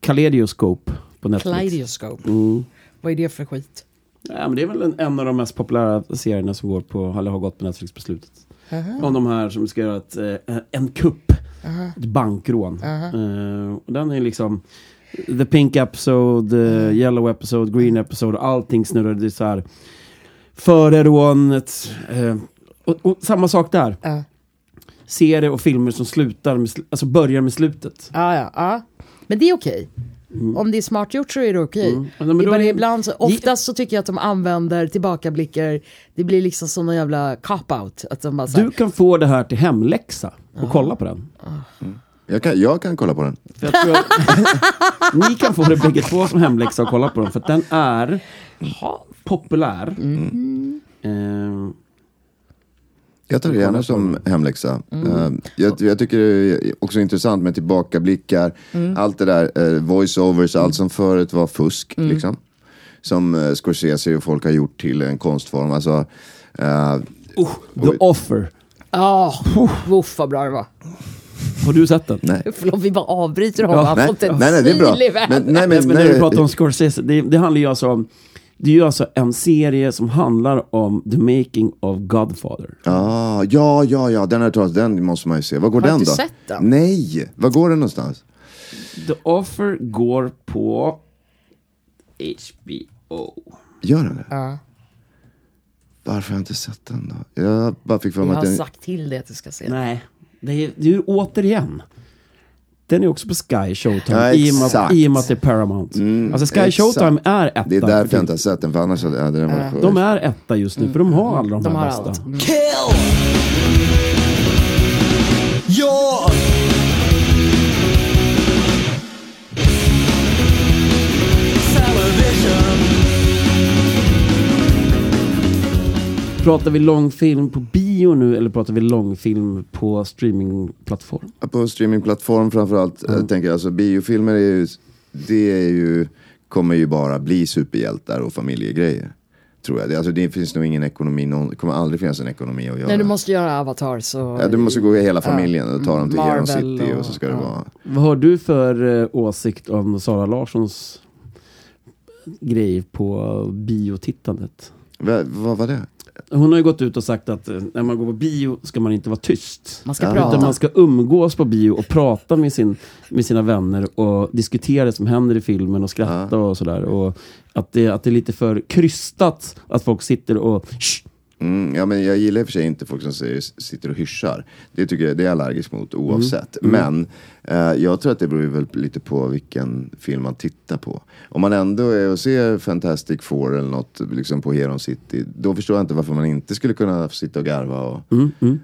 Kaleidoscope på Netflix. Kaleidoscope. Mm. Vad är det för skit? Ja, men det är väl en, en av de mest populära serierna som går på, eller har gått på Netflix på slutet. Om de här som ska göra ett, eh, en kupp, ett bankrån. Eh, och den är liksom The Pink Episode, uh, Yellow Episode, Green Episode, allting snurrar. Det är så här före rånet. Och, och samma sak där. Ja. Serier och filmer som slutar med, sl- alltså börjar med slutet. Ja, ja, ja. Men det är okej. Om det är smart gjort så är det okej. Mm. Ja, men Det är ibland så, oftast så tycker jag att de använder tillbakablickar. Det blir liksom som någon jävla cop-out. Att de bara så här, Du kan få det här till hemläxa och kolla på den. Jag kan, jag kan kolla på den. För jag tror att ni kan få det bägge två som hemläxa och kolla på den. För att den är populär. Eh, Jag tar det gärna som hemläxa. Eh, jag, jag tycker det är också intressant med tillbakablickar. Allt det där, uh, voice-overs, allt som förut var fusk. Liksom. Som uh, Scorsese och folk har gjort till en konstform. Alltså, eh, The Offer. Ja, uff vad bra det var. Har du sett den? nej. Förlåt, vi bara avbryter honom. Ja, Han Nej, får inte nej, nej, det är bra. sil i världen. Men, nej, Men, men, men när du pratar om Scorsese, det, det handlar ju alltså om det är ju alltså en serie som handlar om the making of Godfather. Ah, ja, ja, ja, den, har jag den måste man ju se. Var går Har den du då? sett den? Nej, var går den någonstans? The Offer går på HBO. Gör den det? Ja. Varför har jag inte sett den då? Jag bara fick för mig Jag att har den... sagt till dig att du ska se den. Nej, det är, det är ju återigen. Den är också på Sky Showtime. Ja, i, och med, I och med att det är Paramount. Mm, alltså Sky exakt. Showtime är etta. Det är för därför jag inte har sett den, för annars hade den varit De är etta just nu, för de har alla de, De här har bästa. allt. Kill. Your television. Pratar vi långfilm på bio nu eller pratar vi långfilm på streamingplattform? På streamingplattform framförallt. Jag tänker alltså biofilmer är ju, det är ju, kommer ju bara bli superhjältar och familjegrejer. Tror jag. Det, alltså, det finns nog ingen ekonomi, någon, det kommer aldrig finnas en ekonomi att göra. Nej, du måste göra Avatar så... ja, du måste gå i hela familjen och ta dem till Heron Marvel City och, och- så ska det ja. vara. Vad har du för eh, åsikt om Sara Larssons grej på biotittandet? Va, vad var det? Hon har ju gått ut och sagt att eh, när man går på bio ska man inte vara tyst. Man ska Ja. prata. Utan man ska umgås på bio och prata med, sin, med sina vänner och diskutera det som händer i filmen och skratta och sådär. Och att det, att det är lite för krystat att folk sitter och "Shh!" Mm, ja, men jag gillar i och för sig inte folk som säger, sitter och hyschar. Det tycker jag det är jag allergisk mot oavsett. Men eh, jag tror att det beror väl lite på vilken film man tittar på. Om man ändå är och ser Fantastic Four eller något liksom på Heron City. Då förstår jag inte varför man inte skulle kunna sitta och garva och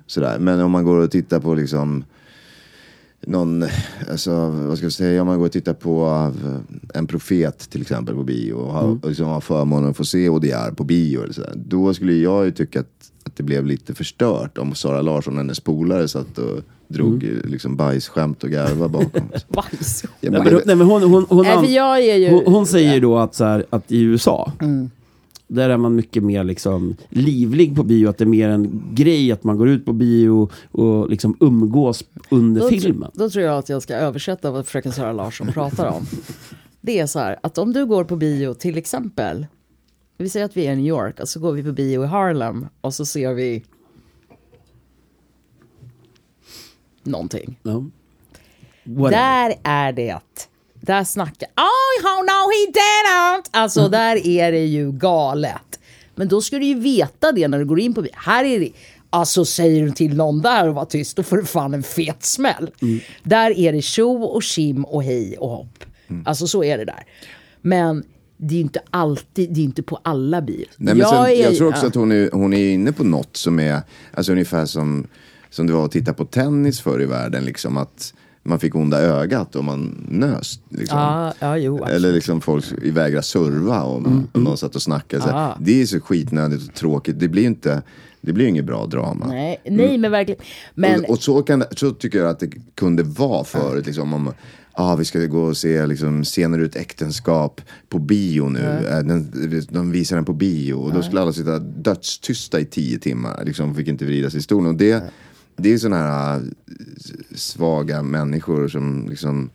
sådär. Men om man går och tittar på liksom någon, alltså, vad ska jag säga, om man går och tittar på uh, en profet till exempel på bio och har, och liksom har förmånen att få se Odiar på bio eller sådär. Då skulle jag ju tycka att, att det blev lite förstört om Sara Larsson och hennes polare satt och drog eh, liksom bajsskämt och garva bakom. Bajs. Ja, Nej, men men, det- nej, men hon, hon, hon, Nej, för jag är ju... hon, hon säger ju då att, så här, att i USA, där är man mycket mer liksom livlig på bio. Att det är mer en grej att man går ut på bio och liksom umgås under då, filmen. då tror jag att jag ska översätta vad fröken Sara Larsson pratar om. Det är så här att om du går på bio till exempel. Vi säger att vi är i New York och så går vi på bio i Harlem och så ser vi någonting. Whatever. Där är det. Där snackar... Oh, no he didn't! Alltså där är det ju galet. Men då ska du ju veta det när du går in på... Här är det... Alltså säger du till någon där och var tyst, då får du fan en fet smäll. Där är det tjo och kim och hej och hopp. Alltså så är det där. Men det är ju inte alltid, det är inte på alla bios. Nej, men sen, är- jag tror också ja. att hon är, hon är inne på något som är alltså ungefär som, som det var att titta på tennis förr i världen. Liksom att man fick onda ögat om man nös. Liksom. Ja, ja, jo. Eller liksom folk vägrar serva om, om någon satt och snackade. Så Ja. Det är så skitnödigt och tråkigt. Det blir ju inte, det blir inget bra drama. Nej, nej men verkligen. Men, Och, och så, kan, så tycker jag att det kunde vara förut. Liksom, om ah, vi ska gå och se liksom, scener ur ett äktenskap på bio nu. Eh, Den, de visar den på bio. Och då skulle alla sitta dödstysta i tio timmar. Liksom, fick inte vrida sig i stolen. Och det, det är sådana här äh, svaga människor som liksom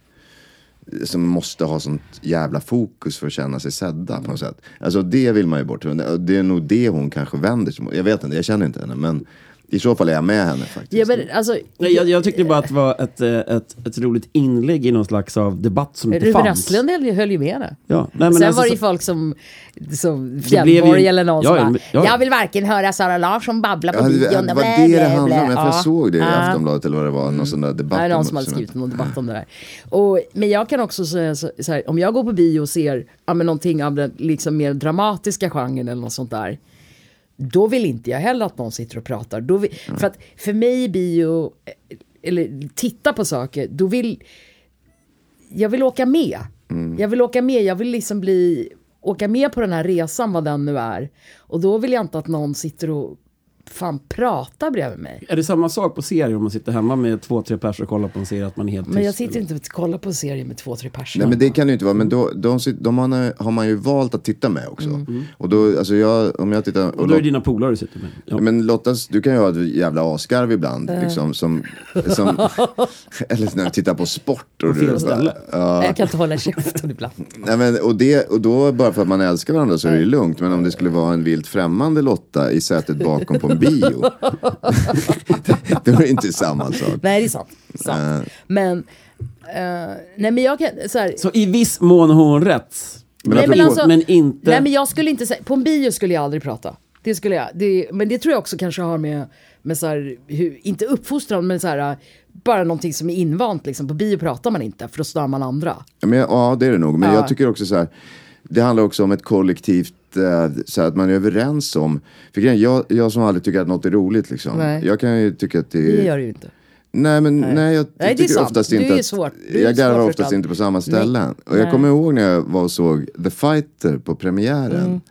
som måste ha sånt jävla fokus för att känna sig sedda på något sätt. Alltså det vill man ju bort. Det är nog det hon kanske vänder sig mot. Jag vet inte, jag känner inte henne. Men i så fall är jag med henne faktiskt. ja, men alltså, Nej, jag, jag tyckte bara att det var ett, eh, ett, ett roligt inlägg i någon slags av debatt som inte Ruben fanns. Östlund höll, ju- höll ju med henne. Ja, nej, men Sen alltså var det ju så- folk som, som Fjällborg ju- eller någon Ja, som bara, ja. jag vill varken höra Sara Larsson babbla på Ja, det, bion. det var det det handlade om. jag Ja. såg det i. Aftonbladet eller vad det var. Någon sån där debatt. Det är någon om- som hade skrivit någon debatt om det där. Och, men jag kan också säga så, så här, om jag går på bio och ser ja, men någonting av den liksom mer dramatiska genren eller något sånt där. Då vill inte jag heller att någon sitter och pratar. Då vill, För att för mig bio, eller titta på saker, då vill jag vill åka med. Jag vill åka med, jag vill liksom bli, åka med på den här resan vad den nu är. Och då vill jag inte att någon sitter och fan pratar bredvid mig. Är det samma sak på serier om man sitter hemma med två, tre personer och kollar på en serie att man är helt? Men jag sitter eller? inte och kollar på serier med två, tre personer. Nej men det kan det ju inte vara. Men då, de, sit- de har, har man ju valt att titta med också. Mm. Och då, alltså jag, om jag tittar... Och då är det dina polare du sitter med. Ja. Men Lottas, du kan ju ha ett jävla asgarv ibland. Liksom, som, som, eller när du tittar på sport. Och fel du, ställe. Ja, Jag kan inte hålla käften ibland. nej, men, och, det, och då, bara för att man älskar varandra så är det ju lugnt. Men om det skulle vara en vilt främmande Lotta i sätet bakom på en bio. det inte samma sak. Nej, det är sant. sant. Men, eh, nej men jag kan, så här, Så i viss mån har hon rätt. Men nej, men, alltså, men inte... nej men jag skulle inte säga, på en bio skulle jag aldrig prata. Det skulle jag. Det, men det tror jag också kanske har med, med så här, hur, inte uppfostran, men så här, bara någonting som är invant. Liksom. På bio pratar man inte, för då stör man andra. Ja, men, ja, det är det nog. Men Ja. jag tycker också så här. Det handlar också om ett kollektivt, eh, så att man är överens om. För jag, jag som aldrig tycker att något är roligt liksom. Nej. Jag kan ju tycka att det Det är... gör du ju inte. Nej men nej, jag det är tycker sant. oftast inte är att... svårt. Du är jag garvar oftast allt. inte på samma ställen. Och jag Nej. Mm. kommer ihåg när jag var och såg The Fighter på premiären.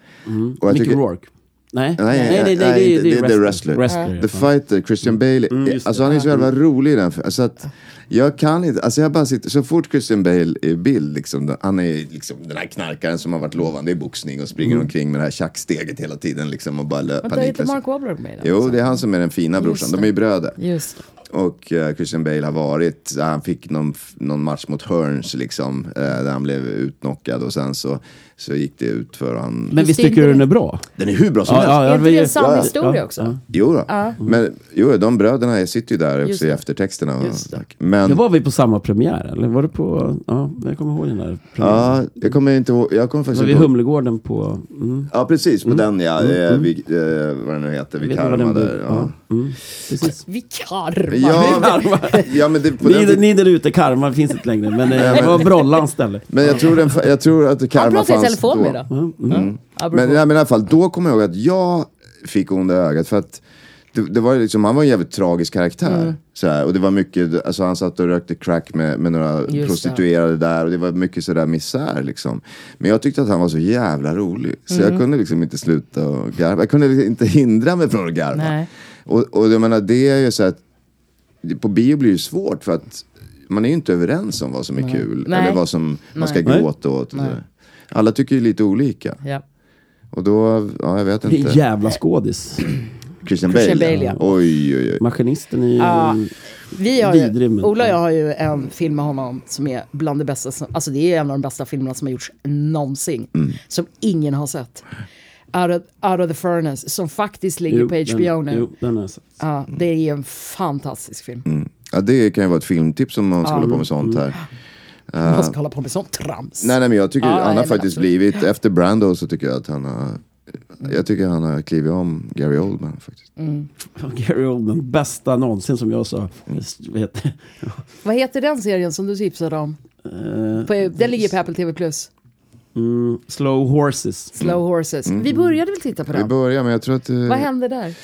Och jag Mickey tycker- Rourke. Nej, Nej, nej, nej, det, nej, det är The Wrestler. Wrestler. The Fighter, Christian Bale. Mm, alltså det. han är så jävla rolig i den. Alltså att jag kan inte, alltså jag bara sitter, så fort Christian Bale är i bild, liksom, han är liksom den här knarkaren som har varit lovande i boxning och springer Mm. omkring med det här tjacksteget hela tiden liksom och bara löper Vänta, är inte Mark Wahlberg med i den? Jo, det är han som är den fina brorsan. De är ju bröder. Just det. Och eh, Christian Bale har varit, han fick någon, någon match mot Hearns liksom, eh, där han blev utknockad och sen så, så gick det ut för han. Men visst tycker du den det? är bra? Den är hur bra som Ja, helst. ja, är inte vi- det en sann ja, ja, historia ja, också? ja. Jo då. Men jo, de bröderna sitter ju där Just också i eftertexterna. Just det. Men, Det var vi på samma premiär, eller var det på... Ja, jag kommer ihåg den där premiären. ja, jag kommer inte ihåg, jag kommer var faktiskt vid inte ihåg. Humlegården på... Mm. Ja, precis, på den ja. Eh, vi, eh, vad den nu heter, Jag vid vet inte vad Karma den där. ja. Ja. Mm. Precis. Vi karma. Ja, ja, men det, på Ni, den, ni där ute, Karma finns inte längre, men eh, det var Brollans ställe. men jag tror, den, jag tror att Karma fanns telefon då. med då. Mm. Apropå. Men, ja, men i alla fall, då kommer jag ihåg att jag fick onda ögat för att det, det var ju liksom, han var en jävligt tragisk karaktär. Mm. Så här, och det var mycket, alltså han satt och rökte crack med, med några det. prostituerade där och det var mycket sådär misär liksom. Men jag tyckte att han var så jävla rolig. Så Mm. jag kunde liksom inte sluta och garva. Jag kunde liksom inte hindra mig från att garva. Nej. Och, och jag menar, det är ju så att på bio blir det ju svårt för att man är ju inte överens om vad som är kul. Nej. Eller vad som man ska Nej. gråta åt. Alla tycker ju lite olika. Ja. Och då, ja jag vet Det är inte. en jävla skådis. Christian Christian Bale, Bale, ja. Oj, oj, oj. Maskinisten är ju... Ja. Vi har ju, men- Ola och jag har ju en film med honom som är bland det bästa, som, alltså det är en av de bästa filmerna som har gjorts någonsin. Mm. Som ingen har sett. Out of, Out of the Furnace, som faktiskt ligger Jo, på HBO den, nu. Jo, den har jag sett. Ja, det är en fantastisk film. Mm. Ja, det kan ju vara ett filmtips om man ska hålla på med sånt här. Man ska hålla på med sånt trams. Nej, nej men jag tycker Ja, han har faktiskt absolut. blivit, efter Brando så tycker jag att han har jag tycker han har klivit om Gary Oldman faktiskt. Gary Oldman, bästa någonsin som jag sa. Vad heter det? Vad heter den serien som du tipsade om? Eh, På, den ligger på Apple TV+. Plus. Mm, Slow Horses. Slow Horses. Vi började väl titta på Vi den? börjar men jag tror att det... Vad hände där? Eh,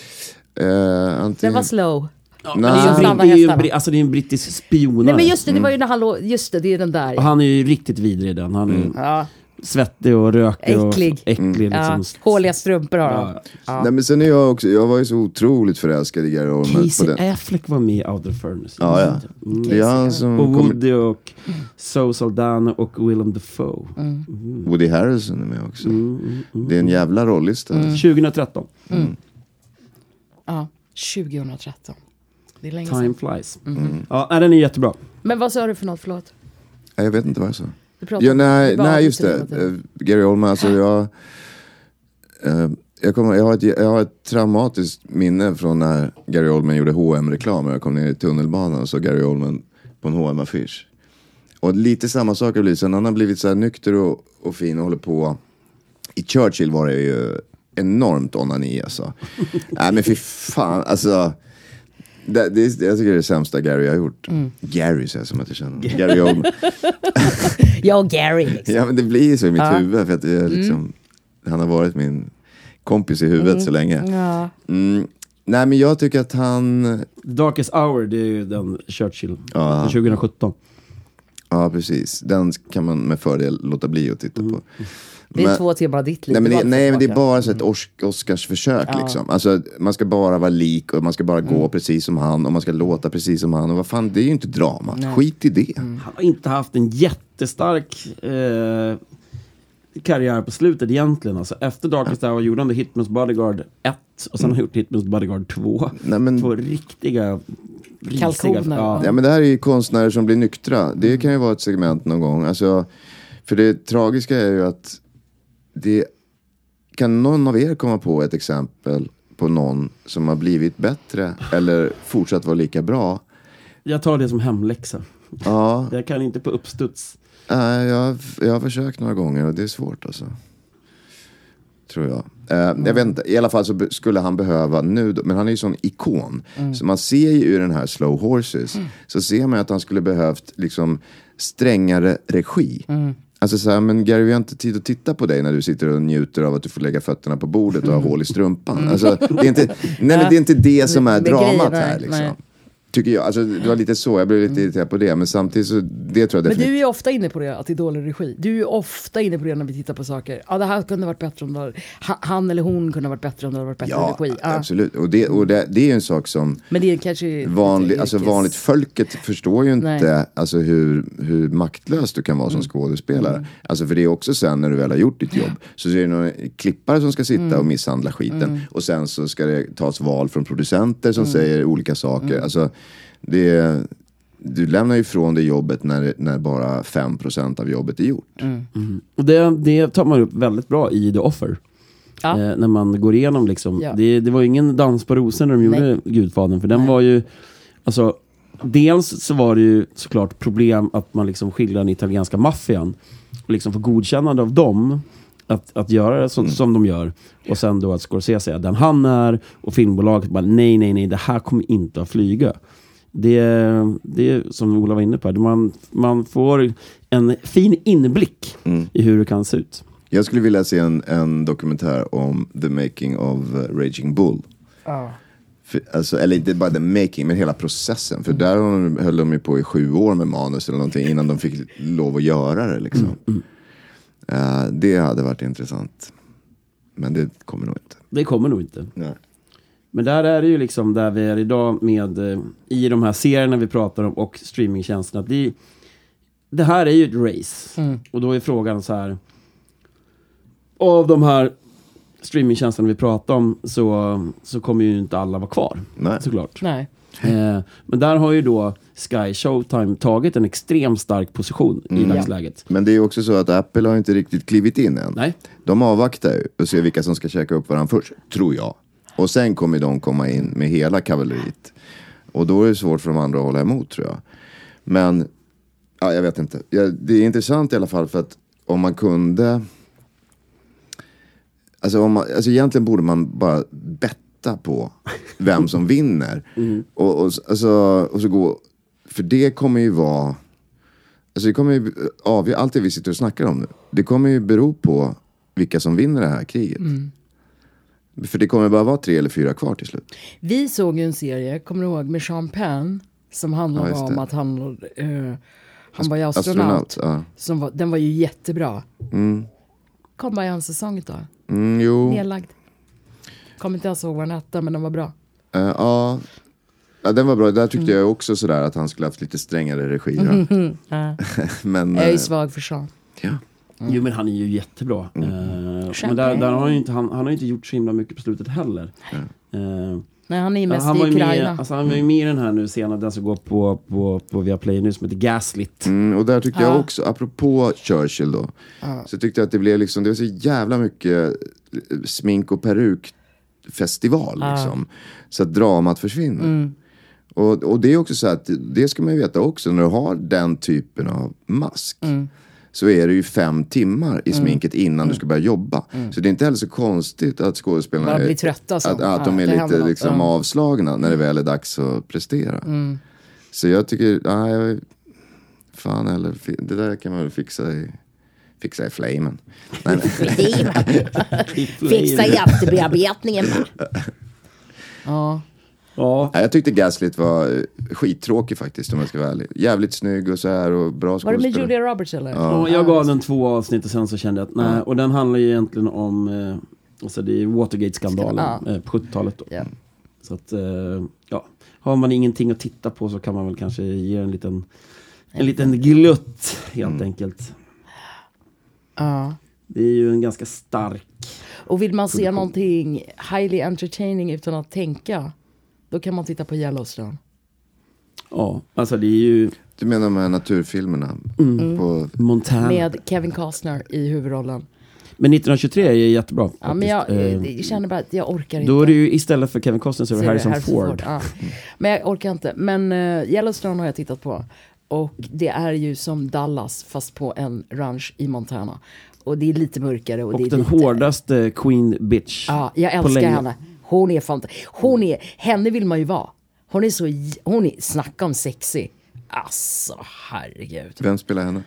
Den antingen... var slow. Det Nej. är ju britt- det är ju alltså det är en brittisk spionare. Nej men just det, det var ju när han låg, just det, det är den där. Och han är ju riktigt vidrig i den. Han är Ja, svettig och rökig och Äcklig. äcklig. ja. Liksom. Håliga strumpor har han. Ja. Ja. Nej men sen är jag också, jag var ju så otroligt förälskad i Gary Oldman. på Casey den. Affleck var med i Outer Furnace. Ja, ja. Mm. Det är han som Och. Woody och Zoe Saldana och Willem Dafoe. Woody Harrison är med också. Mm, Det är en jävla rollista. Mm. 2013. Ja, 2013. Det är länge sedan. Time flies. Mm. Ja, den är jättebra. Men vad sa du för något, förlåt? Jag vet inte vad jag sa. Ja, nej, nej, just det. Eh, Gary Oldman, alltså jag... eh, jag, kommer, jag, har ett, jag har ett traumatiskt minne från när Gary Oldman gjorde hm reklam och jag kom ner i tunnelbanan och såg Gary Oldman på en hm affisch Och lite samma sak har blivit, sen han har blivit så här nykter och, och fin och håller på. I Churchill var det ju enormt onani alltså. Nej men fy fan, alltså. Det, det, är- jag tycker det är det sämsta Gary har gjort. Mm. Gary säger jag som att jag känner. Gary Oldman. Jag och Gary liksom. Ja men det blir ju så i mitt Ja. huvud för att är liksom, han har varit min kompis i huvudet så länge. Ja. Mm. Nej men jag tycker att han, Darkest Hour, det är ju den Churchill. Ja. Från 2017. ja precis, den kan man med fördel låta bli att titta på. Det är Men- två timmar av ditt liv. Nej men, det, nej men det är bara så ett Os- Oscarsförsök Ja. liksom. Alltså man ska bara vara lik och man ska bara Mm. gå precis som han och man ska låta precis som han. Och vad fan, det är ju inte drama. Skit i det. Mm. Han har inte haft en jättestark eh, karriär på slutet egentligen. Alltså, efter Darkest Hour gjorde han The Hitman's Bodyguard 1 och sen har han gjort Hitman's Bodyguard 2. Nej, men- Två riktiga, risiga... Kalkoner, Ja. Ja men det här är ju konstnärer som blir nyktra. Det kan ju vara ett segment någon gång. Alltså, för det tragiska är ju att det kan någon av er komma på ett exempel på någon som har blivit bättre eller fortsatt vara lika bra? Jag tar det som hemläxa. Ja, Jag kan inte på uppstuds. nej, jag, jag har försökt några gånger och det är svårt alltså. tror jag. Eh, Jag vet inte, i alla fall så skulle han behöva nu, men han är ju sån ikon. Så man ser ju i den här Slow Horses, så ser man att han skulle behövt liksom strängare regi. Alltså så här, men Gary vi har inte tid att titta på dig när du sitter och njuter av att du får lägga fötterna på bordet och ha hål i strumpan. Alltså, det, är inte, nej, men det är inte det som är dramat här liksom. Tycker jag, alltså det var lite så, jag blev lite irriterad på det. Men samtidigt så, det tror jag Men definitivt. du är ofta inne på det, att det är dålig regi. Du är ofta inne på det när vi tittar på saker. Ja, det här kunde ha varit bättre om det han eller hon kunde ha varit bättre om det hade varit bättre Ja, regi. Ja. absolut. Och, det, och det, det är ju en sak som Men det är kanske... vanlig, alltså vanligt folket förstår ju inte Nej. alltså hur, hur maktlös du kan vara som skådespelare. Alltså för det är också sen när du väl har gjort ditt jobb så är det någon klippare som ska sitta och misshandla skiten och sen så ska det tas val från producenter som säger olika saker. Alltså det, du lämnar ju ifrån dig jobbet när, när bara 5% av jobbet är gjort. Och det, det tar man upp väldigt bra i The Offer. Ja. Eh, när man går igenom liksom. Ja. Det, det var ju ingen dans på rosor när de Nej. gjorde Gudfadern. För den Nej. var ju, alltså, dels så var det ju såklart problem att man liksom skildrar den italienska maffian. Och liksom få godkännande av dem. Att, att göra det som, som de gör. Och sen då att Scorsese är den han är. Och filmbolaget bara nej, nej, nej, det här kommer inte att flyga. Det, det är som Ola var inne på, man, man får en fin inblick i hur det kan se ut. Jag skulle vilja se en, en dokumentär om the making of uh, Raging Bull. För, alltså, eller inte bara the making, men hela processen. För där har de- höll de ju på i sju år med manus eller någonting innan de fick lov att göra det. Liksom. Eh, det hade varit intressant. Men det kommer nog inte. Det kommer nog inte. Nej. Men där är det ju liksom där vi är idag med eh, i de här serierna vi pratar om och streamingtjänsterna. att Det, det här är ju ett race. Och då är frågan så här. Av de här streamingtjänsterna vi pratar om så, så kommer ju inte alla vara kvar. Nej. Såklart. Nej. Eh, men där har ju då Sky Showtime tagit en extremt stark position i dagsläget. Men det är ju också så att Apple har inte riktigt klivit in än. Nej. De avvaktar ju och ser vilka som ska käka upp varandra först, tror jag. Och sen kommer de komma in med hela kavalleriet. Och då är det svårt för de andra att hålla emot tror jag. Men, ja, jag vet inte. Ja, det är intressant i alla fall för att om man kunde... Alltså, om man, alltså egentligen borde man bara betta på vem som vinner. Och, och, alltså, och så gå... För det kommer ju vara... Alltså det kommer ju avgöra, allt det vi sitter och snackar om nu. Det kommer ju bero på vilka som vinner det här kriget. För det kommer bara vara tre eller fyra kvar till slut. Vi såg ju en serie, kommer du ihåg, med Sean Penn. Som handlade Ja, om att han, eh, han var ju astronaut. Astronaut, ja. som var, den var ju jättebra. Kom bara en säsong då. Mm, jo, Nedlagd. Kommer inte ens ihåg vad den hette, men den var bra. Eh, ja. ja, den var bra. Där tyckte jag också sådär att han skulle haft lite strängare regi. då. Men, Jag är ju eh, svag för Sean. ja. Jo men han är ju jättebra. Eh, men där, där har han, ju inte, han, han har ju inte gjort så himla mycket på slutet heller. Eh, Nej, han är ju mest han, i var med, Ukraina. alltså, han var ju med i den här nu senare, den som går på, på, på Viaplay nu, som heter Gaslit. Mm, och där tyckte Ja. jag också, apropå Churchill då. Så tyckte jag att det blev liksom, det var så jävla mycket eh, smink och perukfestival liksom. Så att dramat försvinner. Mm. Och, och det är också så att, det ska man ju veta också, när du har den typen av mask. Mm. Så är det ju fem timmar i sminket innan du ska börja jobba. Mm. Så det är inte heller så konstigt att skådespelarna Bara är, blir trötta så. att, att de Ja, är det händer lite liksom avslagna när det väl är dags att prestera. Mm. Så jag tycker, nej, fan eller det där kan man väl fixa i, fixa i flamen. Nej, nej. Fixa i efterbearbetningen? Ja. Ja, jag tyckte Gaslit var eh, skittråkig faktiskt om jag ska vara ärlig. Jävligt snygg och så här och bra Var det med skådespelare. Julia Roberts eller? och jag gav den två avsnitt och sen så kände jag att nej, och den handlar ju egentligen om, eh, alltså det är Watergate-skandalen Ja. eh, på 70-talet då. Ja. Så att, eh, ja, har man ingenting att titta på så kan man väl kanske ge en liten, en liten glutt helt enkelt. Ja. Det är ju en ganska stark, Och vill man se någonting highly entertaining utan att tänka, då kan man titta på Yellowstone. ja, alltså det är ju Du menar de här naturfilmerna? Mm. På, Montana. Med Kevin Costner i huvudrollen. Men 1923 är jättebra. Ja, men jag. Eh, jag känner bara att jag orkar inte. Då är det ju istället för Kevin Costner så är det det Harrison, Ford. ja. Men jag orkar inte. Men uh, Yellowstone har jag tittat på. Och det är ju som Dallas fast på en ranch i Montana. och det är lite mörkare. Och, det Och är den lite, hårdaste Queen Bitch. Ja, jag på älskar länge. henne. Hon är fantastisk. Hon är, henne vill man ju vara. Hon är så, hon är, snacka om sexy. Alltså herregud. Vem spelar henne?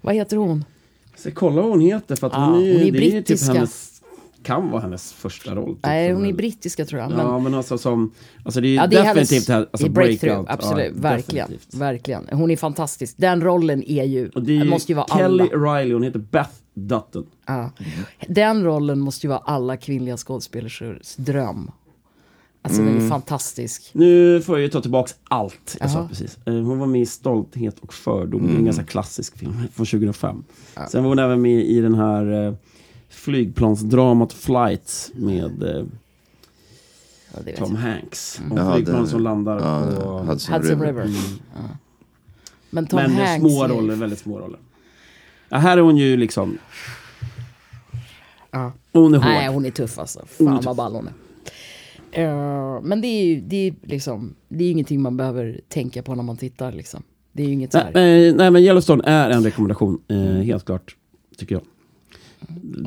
Vad heter hon? Så kolla vad hon heter för att Ja, hon är, hon är det är typ brittiska. hennes, kan vara hennes första roll. Typ, Nej, hon är brittiska tror jag. Men, Ja, men alltså som, alltså det är Ja, det är definitivt hennes alltså breakthrough, breakout. absolut, Ja, verkligen, definitivt. verkligen. Hon är fantastisk. Den rollen är ju, Och det är måste ju vara Kelly alla. Riley, hon heter Beth Dutton. Ja. Den rollen måste ju vara alla kvinnliga skådespelerskors dröm. Alltså den Mm. är fantastisk. Nu får jag ju ta tillbaks allt jag sa Jaha. precis. Eh, Hon var med i Stolthet och fördom, Mm. det är en ganska klassisk film från 2005. Sen var hon även med i den här eh, flygplansdramat Flight med eh, Ja, Tom jag. Hanks. Om Jaha, flygplan den- som landar Ja, på... Hudson, Hudson River. River. Ja. Men Tom men Hanks. små är- roller, väldigt små roller. Ja, här är hon ju liksom... Ja. Hon är hård. Nej, hon är tuff alltså. Hon är Fan vad ball hon är. Eh, men det är ju det är liksom, det är ju ingenting man behöver tänka på när man tittar liksom. Det är ju inget så här. Nej, eh, nej, men Yellowstone är en rekommendation, eh, helt klart. Tycker jag.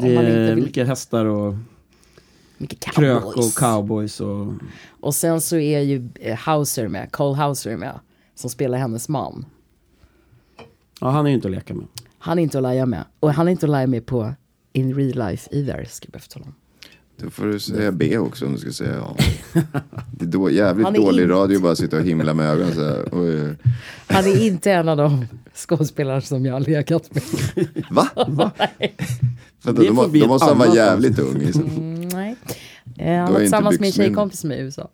Det är vill- mycket hästar och Mycket krök cowboys. och cowboys och... Och sen så är ju Hauser med, Cole Hauser med. Som spelar hennes man. Ja, han är ju inte att leka med. Han är inte att lära med. Och han är inte att lära med på in real life either, ska jag behöva tala om. Då får du säga B också om du ska säga A. Det är då, jävligt Han är dålig inte- radio bara sitta och himla med ögonen så här. Oj. Han är inte en av de skådespelare som jag har legat med. Va? Va? Vänta, då, må, då måste han vara jävligt ung. så- Mm, nej. Eh, han är var tillsammans med en tjejkompis med i USA.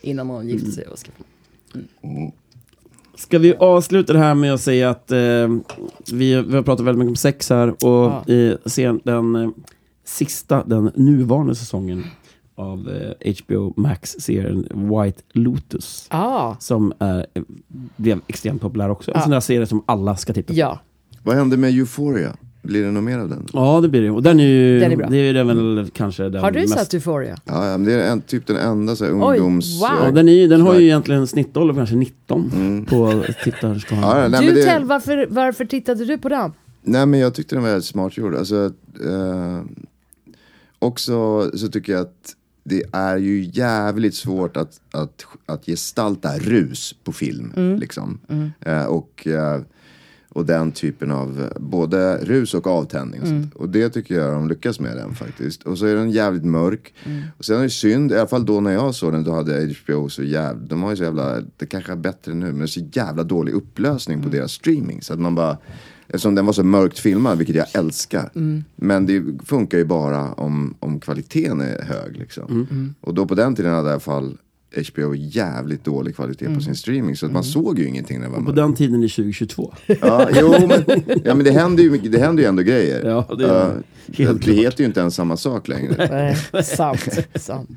Innan hon gifte sig och skaffade Ska vi avsluta det här med att säga att eh, vi, vi har pratat väldigt mycket om sex här och Ja. i sen, den eh, sista, den nuvarande säsongen av eh, HBO Max-serien White Lotus. Ah, Som är, eh, blev extremt populär också. En sån där serie som alla ska titta på. ja. Vad hände med Euphoria? Blir det något mer av den? Ja, det blir det. Och den är ju, Den är bra. det är den väl kanske den Har du mest... sett Euphoria? Ja, ja, men det är en, typ den enda så här, Oj, ungdoms... wow. Ja, den, är, den har ju egentligen en snittålder på kanske 19 Mm. på tittarskalan. Ja, nej, du det, Tell, varför, varför tittade du på den? nej men jag tyckte den var väldigt smart gjord. Alltså, eh, också så tycker jag att det är ju jävligt svårt att, att, att gestalta rus på film. Liksom. Eh, och, eh, och den typen av eh, både rus och avtändning. Och, sånt. och det tycker jag de lyckas med den faktiskt. Och så är den jävligt mörk. Och sen är det synd, i alla fall då när jag såg den, då hade HBO så jävla, de har ju så jävla, det kanske är bättre nu, men så jävla dålig upplösning på deras streaming. Så att man bara, eftersom den var så mörkt filmad, vilket jag älskar. Men det funkar ju bara om, om kvaliteten är hög liksom. Och då på den tiden hade i alla fall HBO jävligt dålig kvalitet på sin streaming. Så att man såg ju ingenting när det var På den tiden är 2022. Ja, jo, men, ja, men det händer ju, mycket- det händer ju ändå grejer. Ja, det gör det. Ja, Helt det klart. heter ju inte ens samma sak längre. Nej, sant, sant.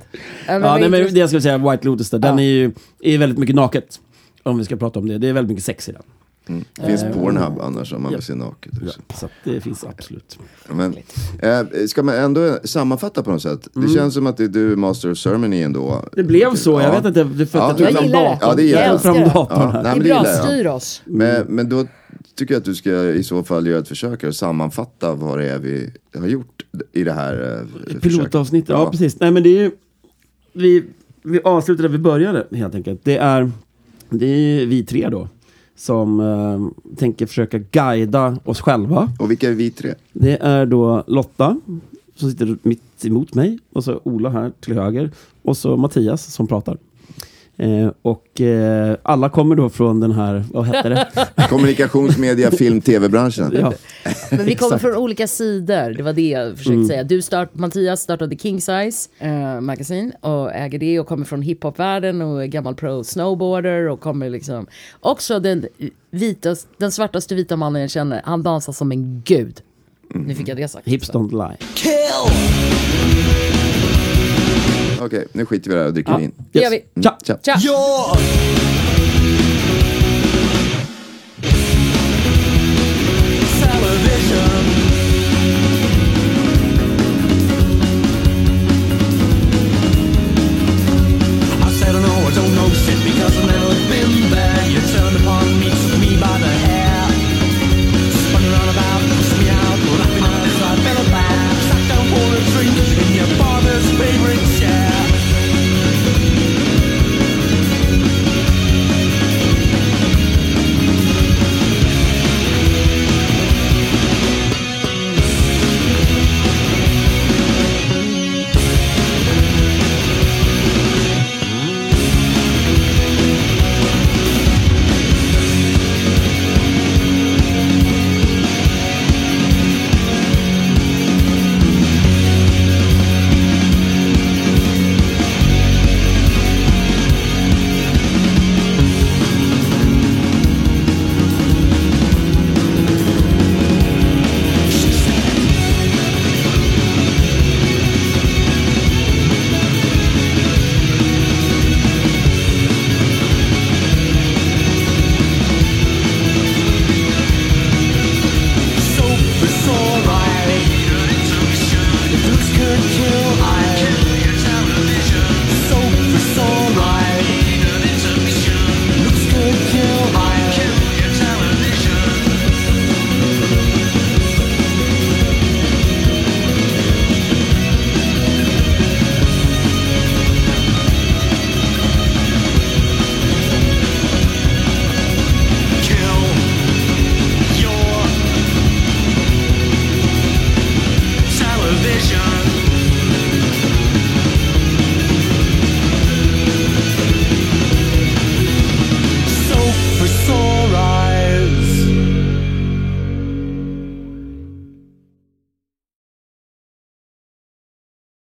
Ja, men Ja, nej, men det jag skulle säga, White Lotus, där, den Ja. är ju är väldigt mycket naket. Om vi ska prata om det. Det är väldigt mycket sex i den. Det finns Pornhub annars om man Ja. vill se naket. Ja, Också. så att det finns absolut. Men, eh, ska man ändå sammanfatta på något sätt? Det känns som att det är du Master of Ceremony ändå. Mm. Det blev så, jag Ja. vet inte. För Ja, att jag jag gillar det. Ja, det gillar jag jag. fram datorn Ja, här. nej, Det är det bra, jag. styr oss. Men, men då tycker jag att du ska i så fall göra ett försök och sammanfatta vad det är vi har gjort i det här eh. Pilotavsnittet, ja. precis. Nej men det är ju, vi, vi avslutar där vi började helt enkelt. Det är, det är vi tre då. Som eh, tänker försöka guida oss själva. Och vilka är vi tre? Det är då Lotta som sitter mitt emot mig. Och så Ola här till höger. Och så Mattias som pratar. Eh, och eh, alla kommer då från den här, vad hette det? Kommunikationsmedia, film, tv-branschen. ja, Men vi kommer från olika sidor, det var det jag försökte säga. Du start, Mattias startade King Size eh, Magazine och äger det och kommer från hiphopvärlden och är gammal pro snowboarder och kommer liksom också den, vitas, den svartaste vita mannen jag känner, han dansar som en gud. Nu fick jag det sagt. Hips don't lie. Kill! Okej, nu skiter vi i det här och dricker Ja, vin. det gör vi. Tja! Tja. Tja! Jag